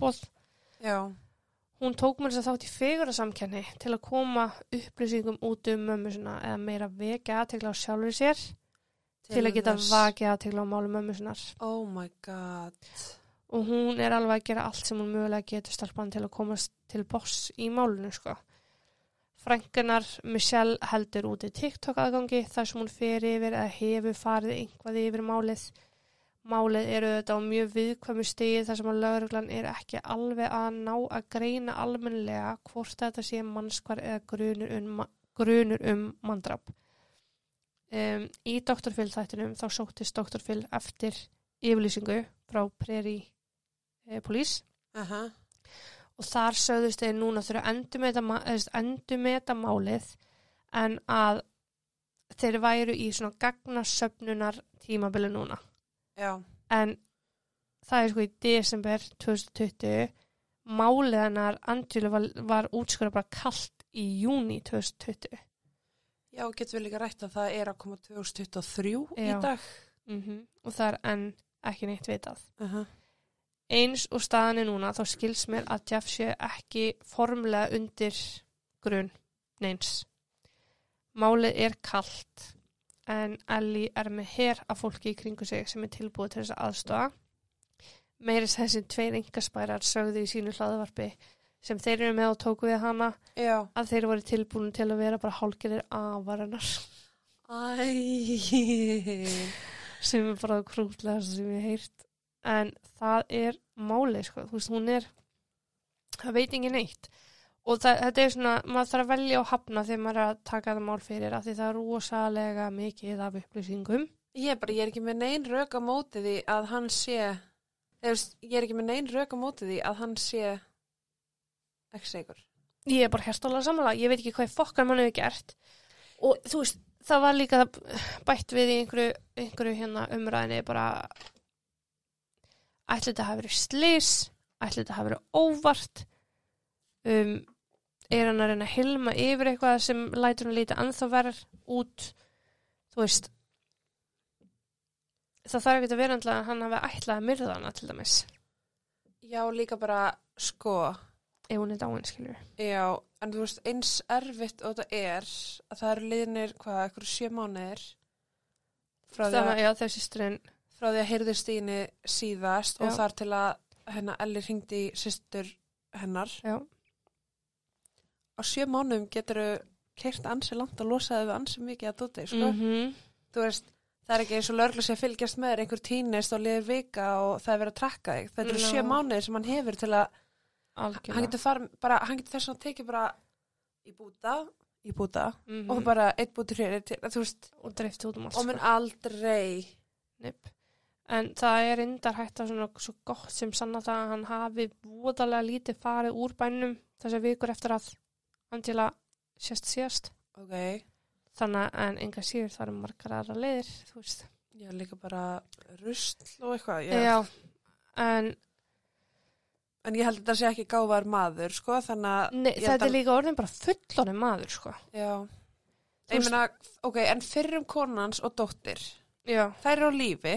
bóð. Já. Hún tók mér þess að þátt í fegurasamkenni til að koma upplýsingum út um mömmu sinna eða meira vekja aðtegla á sjálfur sér til, að geta vakið aðtegla á málum mömmu sinnar. Oh my god. Og hún er alveg að gera allt sem hún mögulega getur stelpan til að komast til boss í málunum sko. Frænkunar Michelle heldur út í TikTok aðgangi þar sem hún fer yfir eða hefur farið einhvað yfir málið. Málið eru þetta á mjög viðkvæmu stigi þar sem að lögreglan er ekki alveg að ná að greina almennilega hvort þetta sé mannskvar eða grunur um, grunur um mandrap. Um, í Dr. Phil þættinum þá sóttist Dr. Phil eftir yfirlýsingu frá Prairie eh, Police Uh -huh. og þar sögðust þeir núna þurfa að sagt, endurmeta málið en að þeir væru í svona gagnasöfnunar tímabili núna Já. en það er sko í desember 2020 málið hennar Angela var, var útskora bara kallt í júni 2020 Já, getum við líka rætt að það er að koma 2023 Já. í dag. mm og það er enn ekki neitt vitað Uh -huh. Eins og staðan er núna þá skils mér að Jeff sé ekki formlega undir grunn neins. Málið er kallt en Ellie er með her af fólki í kringu sig sem er tilbúið til þess að aðstofa. Meiris þessi tveir engaspærar sögðu í sínu hlaðvarpi sem þeir eru með og tóku við hana Já. að þeir voru tilbúin til að vera bara hálgerir avarinnar Æ. sem er bara krútlega sem ég hef heyrt en það er málið sko, þú veist, hún er það veit ekki neitt. Og það, þetta er svona, maður þarf að velja og hafna þegar maður er að taka það mál fyrir af því það er rosalega mikið af upplýsingum. Ég er bara, ég er ekki með neinn rauk á móti því að hann sé veist, ég er ekki með neinn rök á móti því að hann sé ekki segur. ég er bara hérstóla sammála, ég veit ekki hvað fokkar mann hefur gert. Og þú veist, það var líka bætt við í einhverju, einhverju hérna umræðinni bara ætli þetta hafi verið slis ætli þetta hafi verið óvart? Um, er hann að reyna að hilma yfir eitthvað sem lætur hann líta anþá verð út? Þú veist það þarf ekki að vera að hann hafi ætlað að myrða hana til dæmis. Já, líka bara, sko, ef hún er dáin, skilur já, en þú veist, eins erfitt og þetta er að það eru liðnir, hvað, eitthvað sjö mánuðir frá því að, þannig að já, þessi strinn frá því að heyrðu stíni síðast og Já. þar til að hennar Elli hringdi í systur hennar. já, Á sjö mánuðum getur þau keirt ansi langt og losaði við ansi mikið að dóti, sko. mhm Þú veist, það er ekki eins og lörgla sé að fylgjast með þér einhver tínist og liður vika og það er verið að trakka þig. Þetta eru sjö mánuðir sem hann hefur til að hann algjörlega getur, hann getur þess að tekið bara í búta, í búta Mhm. og bara eitt búti veist, og um og mun sko. aldrei, Nipp. En það er indar hægt að svona svo gott sem sanna það að hann hafi voðalega lítið farið úr bænum þessar vikur eftir að hann til að sést síðast. Ok, þannig en enga síður það eru margar aðra leiðir þú veist. Er líka bara rusl og eitthvað, já. ég, en en ég held að þetta sé ekki gáfaður maður, sko, þannig að, nei, þetta er líka orðin bara fullorinn maður sko. Já, ég meina, ok, en fyrrum konans og dóttir, já, þær eru á lífi,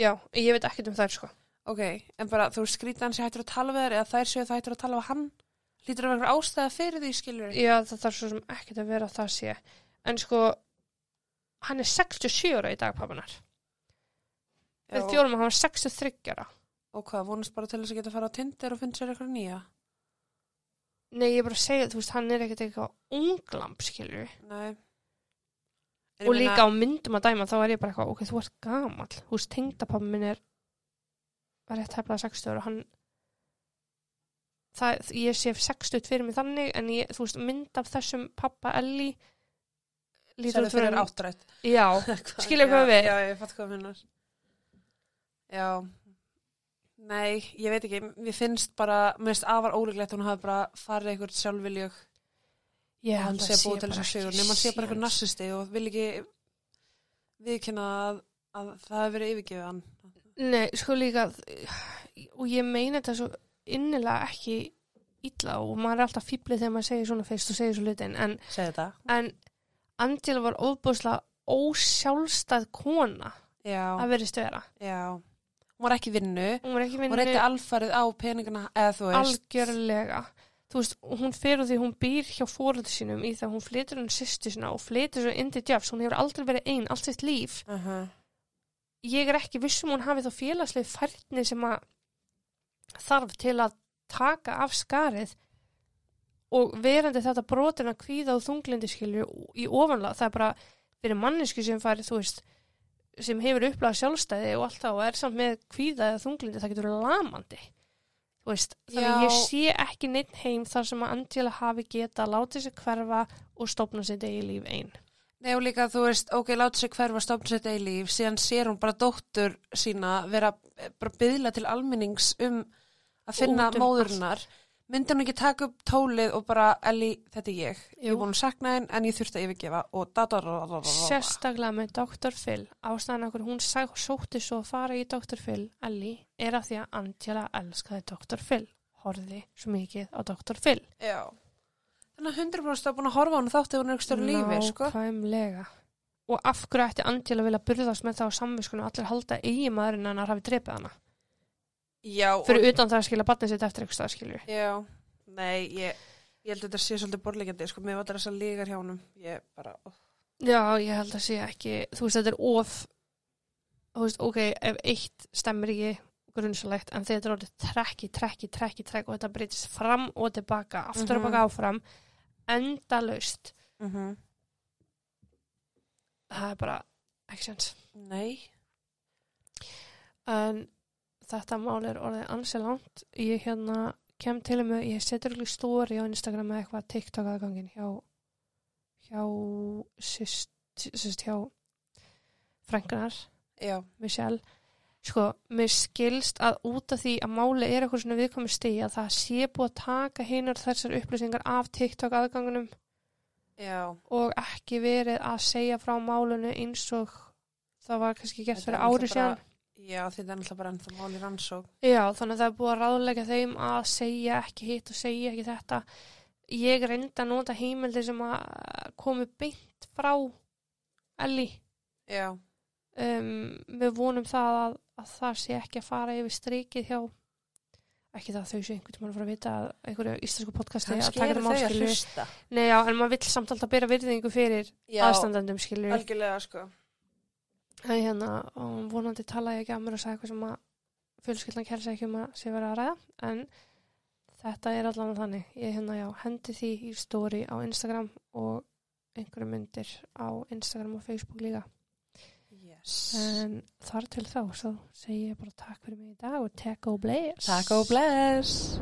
já, ég veit ekkert um þær sko. Ok, en bara, þú skrýta hann sé hættur að tala við þær eða þær séu það hættur að tala við hann, lítur að vera ástæða fyrir því, skilur já, það þarf svo sem ekkert að vera að það sé. En sko hann er 67 ára í dag pappanar við þjórum að hann var 63 ára. Og hvað, vonast bara til þess að geta að fara á Tinder og finna sér eitthvað nýja? Nei, ég er bara að segja, þú veist, hann er ekkert eitthvað unglamp, skilur. Nei. Og ég líka á myndum að dæma, þá er ég bara eitthvað, ok, þú ert gamall. Þú veist, tengdapappi minn er, var rétt heflað 60 ára og hann, það, ég sé 60 fyrir mig þannig, en ég, þú veist, mynd af þessum pappa Elli, lítur út fyrir áttrætt. Já, Skilur hvað við? Já, ég fatt hvað minnar. Já. Nei, ég veit ekki, mér finnst bara, mér finnst afar ólíklegt að hún hafi bara farið eitthvað sjálfviljug ég held sé að sé búa til þess að sigur, nema hann sé bara eitthvað narsisti og vil ekki viðkynna að, að það hefur verið yfirgefið hann. Nei, sko líka, og ég meina þetta svo innilega ekki illa og maður er alltaf fýblið þegar maður segir svona fyrst og segir svo hlutin, en en Angela var ofbúslega ósjálfstæð kona Já, að verðist vera. já. Hún var ekki vinnu, Hún reyndi alfarið á peningana, eða þú veist. algjörlega. Þú veist, hún fer úr því hún býr hjá fóröldu sínum í það hún flytur hún sýstu sína og flytur svo inn til Jeffs. Hún hefur aldrei verið einn, allt sitt líf. Uh -huh. Ég er ekki vissum hún hafi þá félagslega færni sem að þarf til að taka af skarið og verandi þetta brotin að kvíða og þunglindi skilju í ofanlega. Það er bara fyrir mannesku sem fær, þú veist, sem hefur upplegað sjálfstæði og allt það og er samt með kvíða eða þunglindi, það getur lamandi. Þú veist, þannig Já. ég sé ekki neitt heim þar sem að Angela hafi geta látið sér hverfa og stopna sér degi líf einn. Nei og líka þú veist, ok, láta sig hverfa stofn sitt í líf, síðan sér hún bara dóttur sína vera eh, bara byðla til almennings um að finna um móðurinnar. Myndi hún ekki taka upp tólið og bara, Elli, þetta er ég. Ég Jú. er búin að sakna henn en ég þurfti að yfirgefa og da da da da da. Sérstaklega með Dr. Phil, ástæðan okkur hún sótti svo að fara í Dr. Phil, Ellie, er af því að Angela elskaði Dr. Phil, horfði svo mikið á Dr. Phil. Já. Þannig að 100% að búin að horfa á hún þátti ef hún er ekstra lífi, sko. Nákvæmlega. Og af hverju ætti Angela vilja burðast með það á samviskunum allir halda eigi maðurinn en að hafi drepið hana? Já. Fyrir utan það að skilja batnið sitt eftir eitthvað skilju. Já. Nei, ég, ég held að þetta sé svolítið borlegjandi, sko. Mér var þetta að lígar hjá honum. Ég bara, ó. Já, ég held að sé ekki, þú veist, þetta er of, þú veist, ok, ef eitt stemmir ekki grunnsalegt, en þetta er orðið trekki, trekki, trekki, trekki og þetta breytist fram og tilbaka, aftur og Mhm. baka áfram, endalaust, Mm það er bara ekki sens. Nei. En þetta mál er orðið ansi langt, ég hérna kem til og með, ég setur ekki stóri á Instagram með eitthvað TikTok aðgangin hjá, hjá, sýst, sýst hjá frængunar, Já. Michelle. Sko, mér skilst að út af því að máli er eitthvað svona viðkomið stíð að það sé búið að taka hinar þessar upplýsingar af TikTok aðgangunum Já, og ekki verið að segja frá málunu eins og það var kannski er fyrir ári síðan. Já þetta er náttúrulega bara ennþá máli rannsók. Já, þannig að það er búið að ráðleika þeim að segja ekki hitt og segja ekki þetta. Ég reyndi að nota heimildir sem að komi beint frá Elli. Já, Um, við vonum það að, að það sé ekki að fara yfir strikið hjá ekki það að þau sé einhvern tímann að fara að vita að einhverju íslensku podcasti að taka máskilju. hlusta. Nei, já, en maður vill samt alltaf bera virðingu fyrir Já, aðstandandum, skilju. algjörlega sko. Það er hérna og vonandi tala ég ekki að mér og segja eitthvað sem að fjölskyldan kæri segja ekki um að sé verið að ræða en þetta er allavega þannig. Ég hérna já, hendi því í stóri á Instagram og einhverju myndir á Instagram og Facebook líka. Yes. En þar til þá, svo segi ég bara takk fyrir mig í dag og take a bless. Take a bless.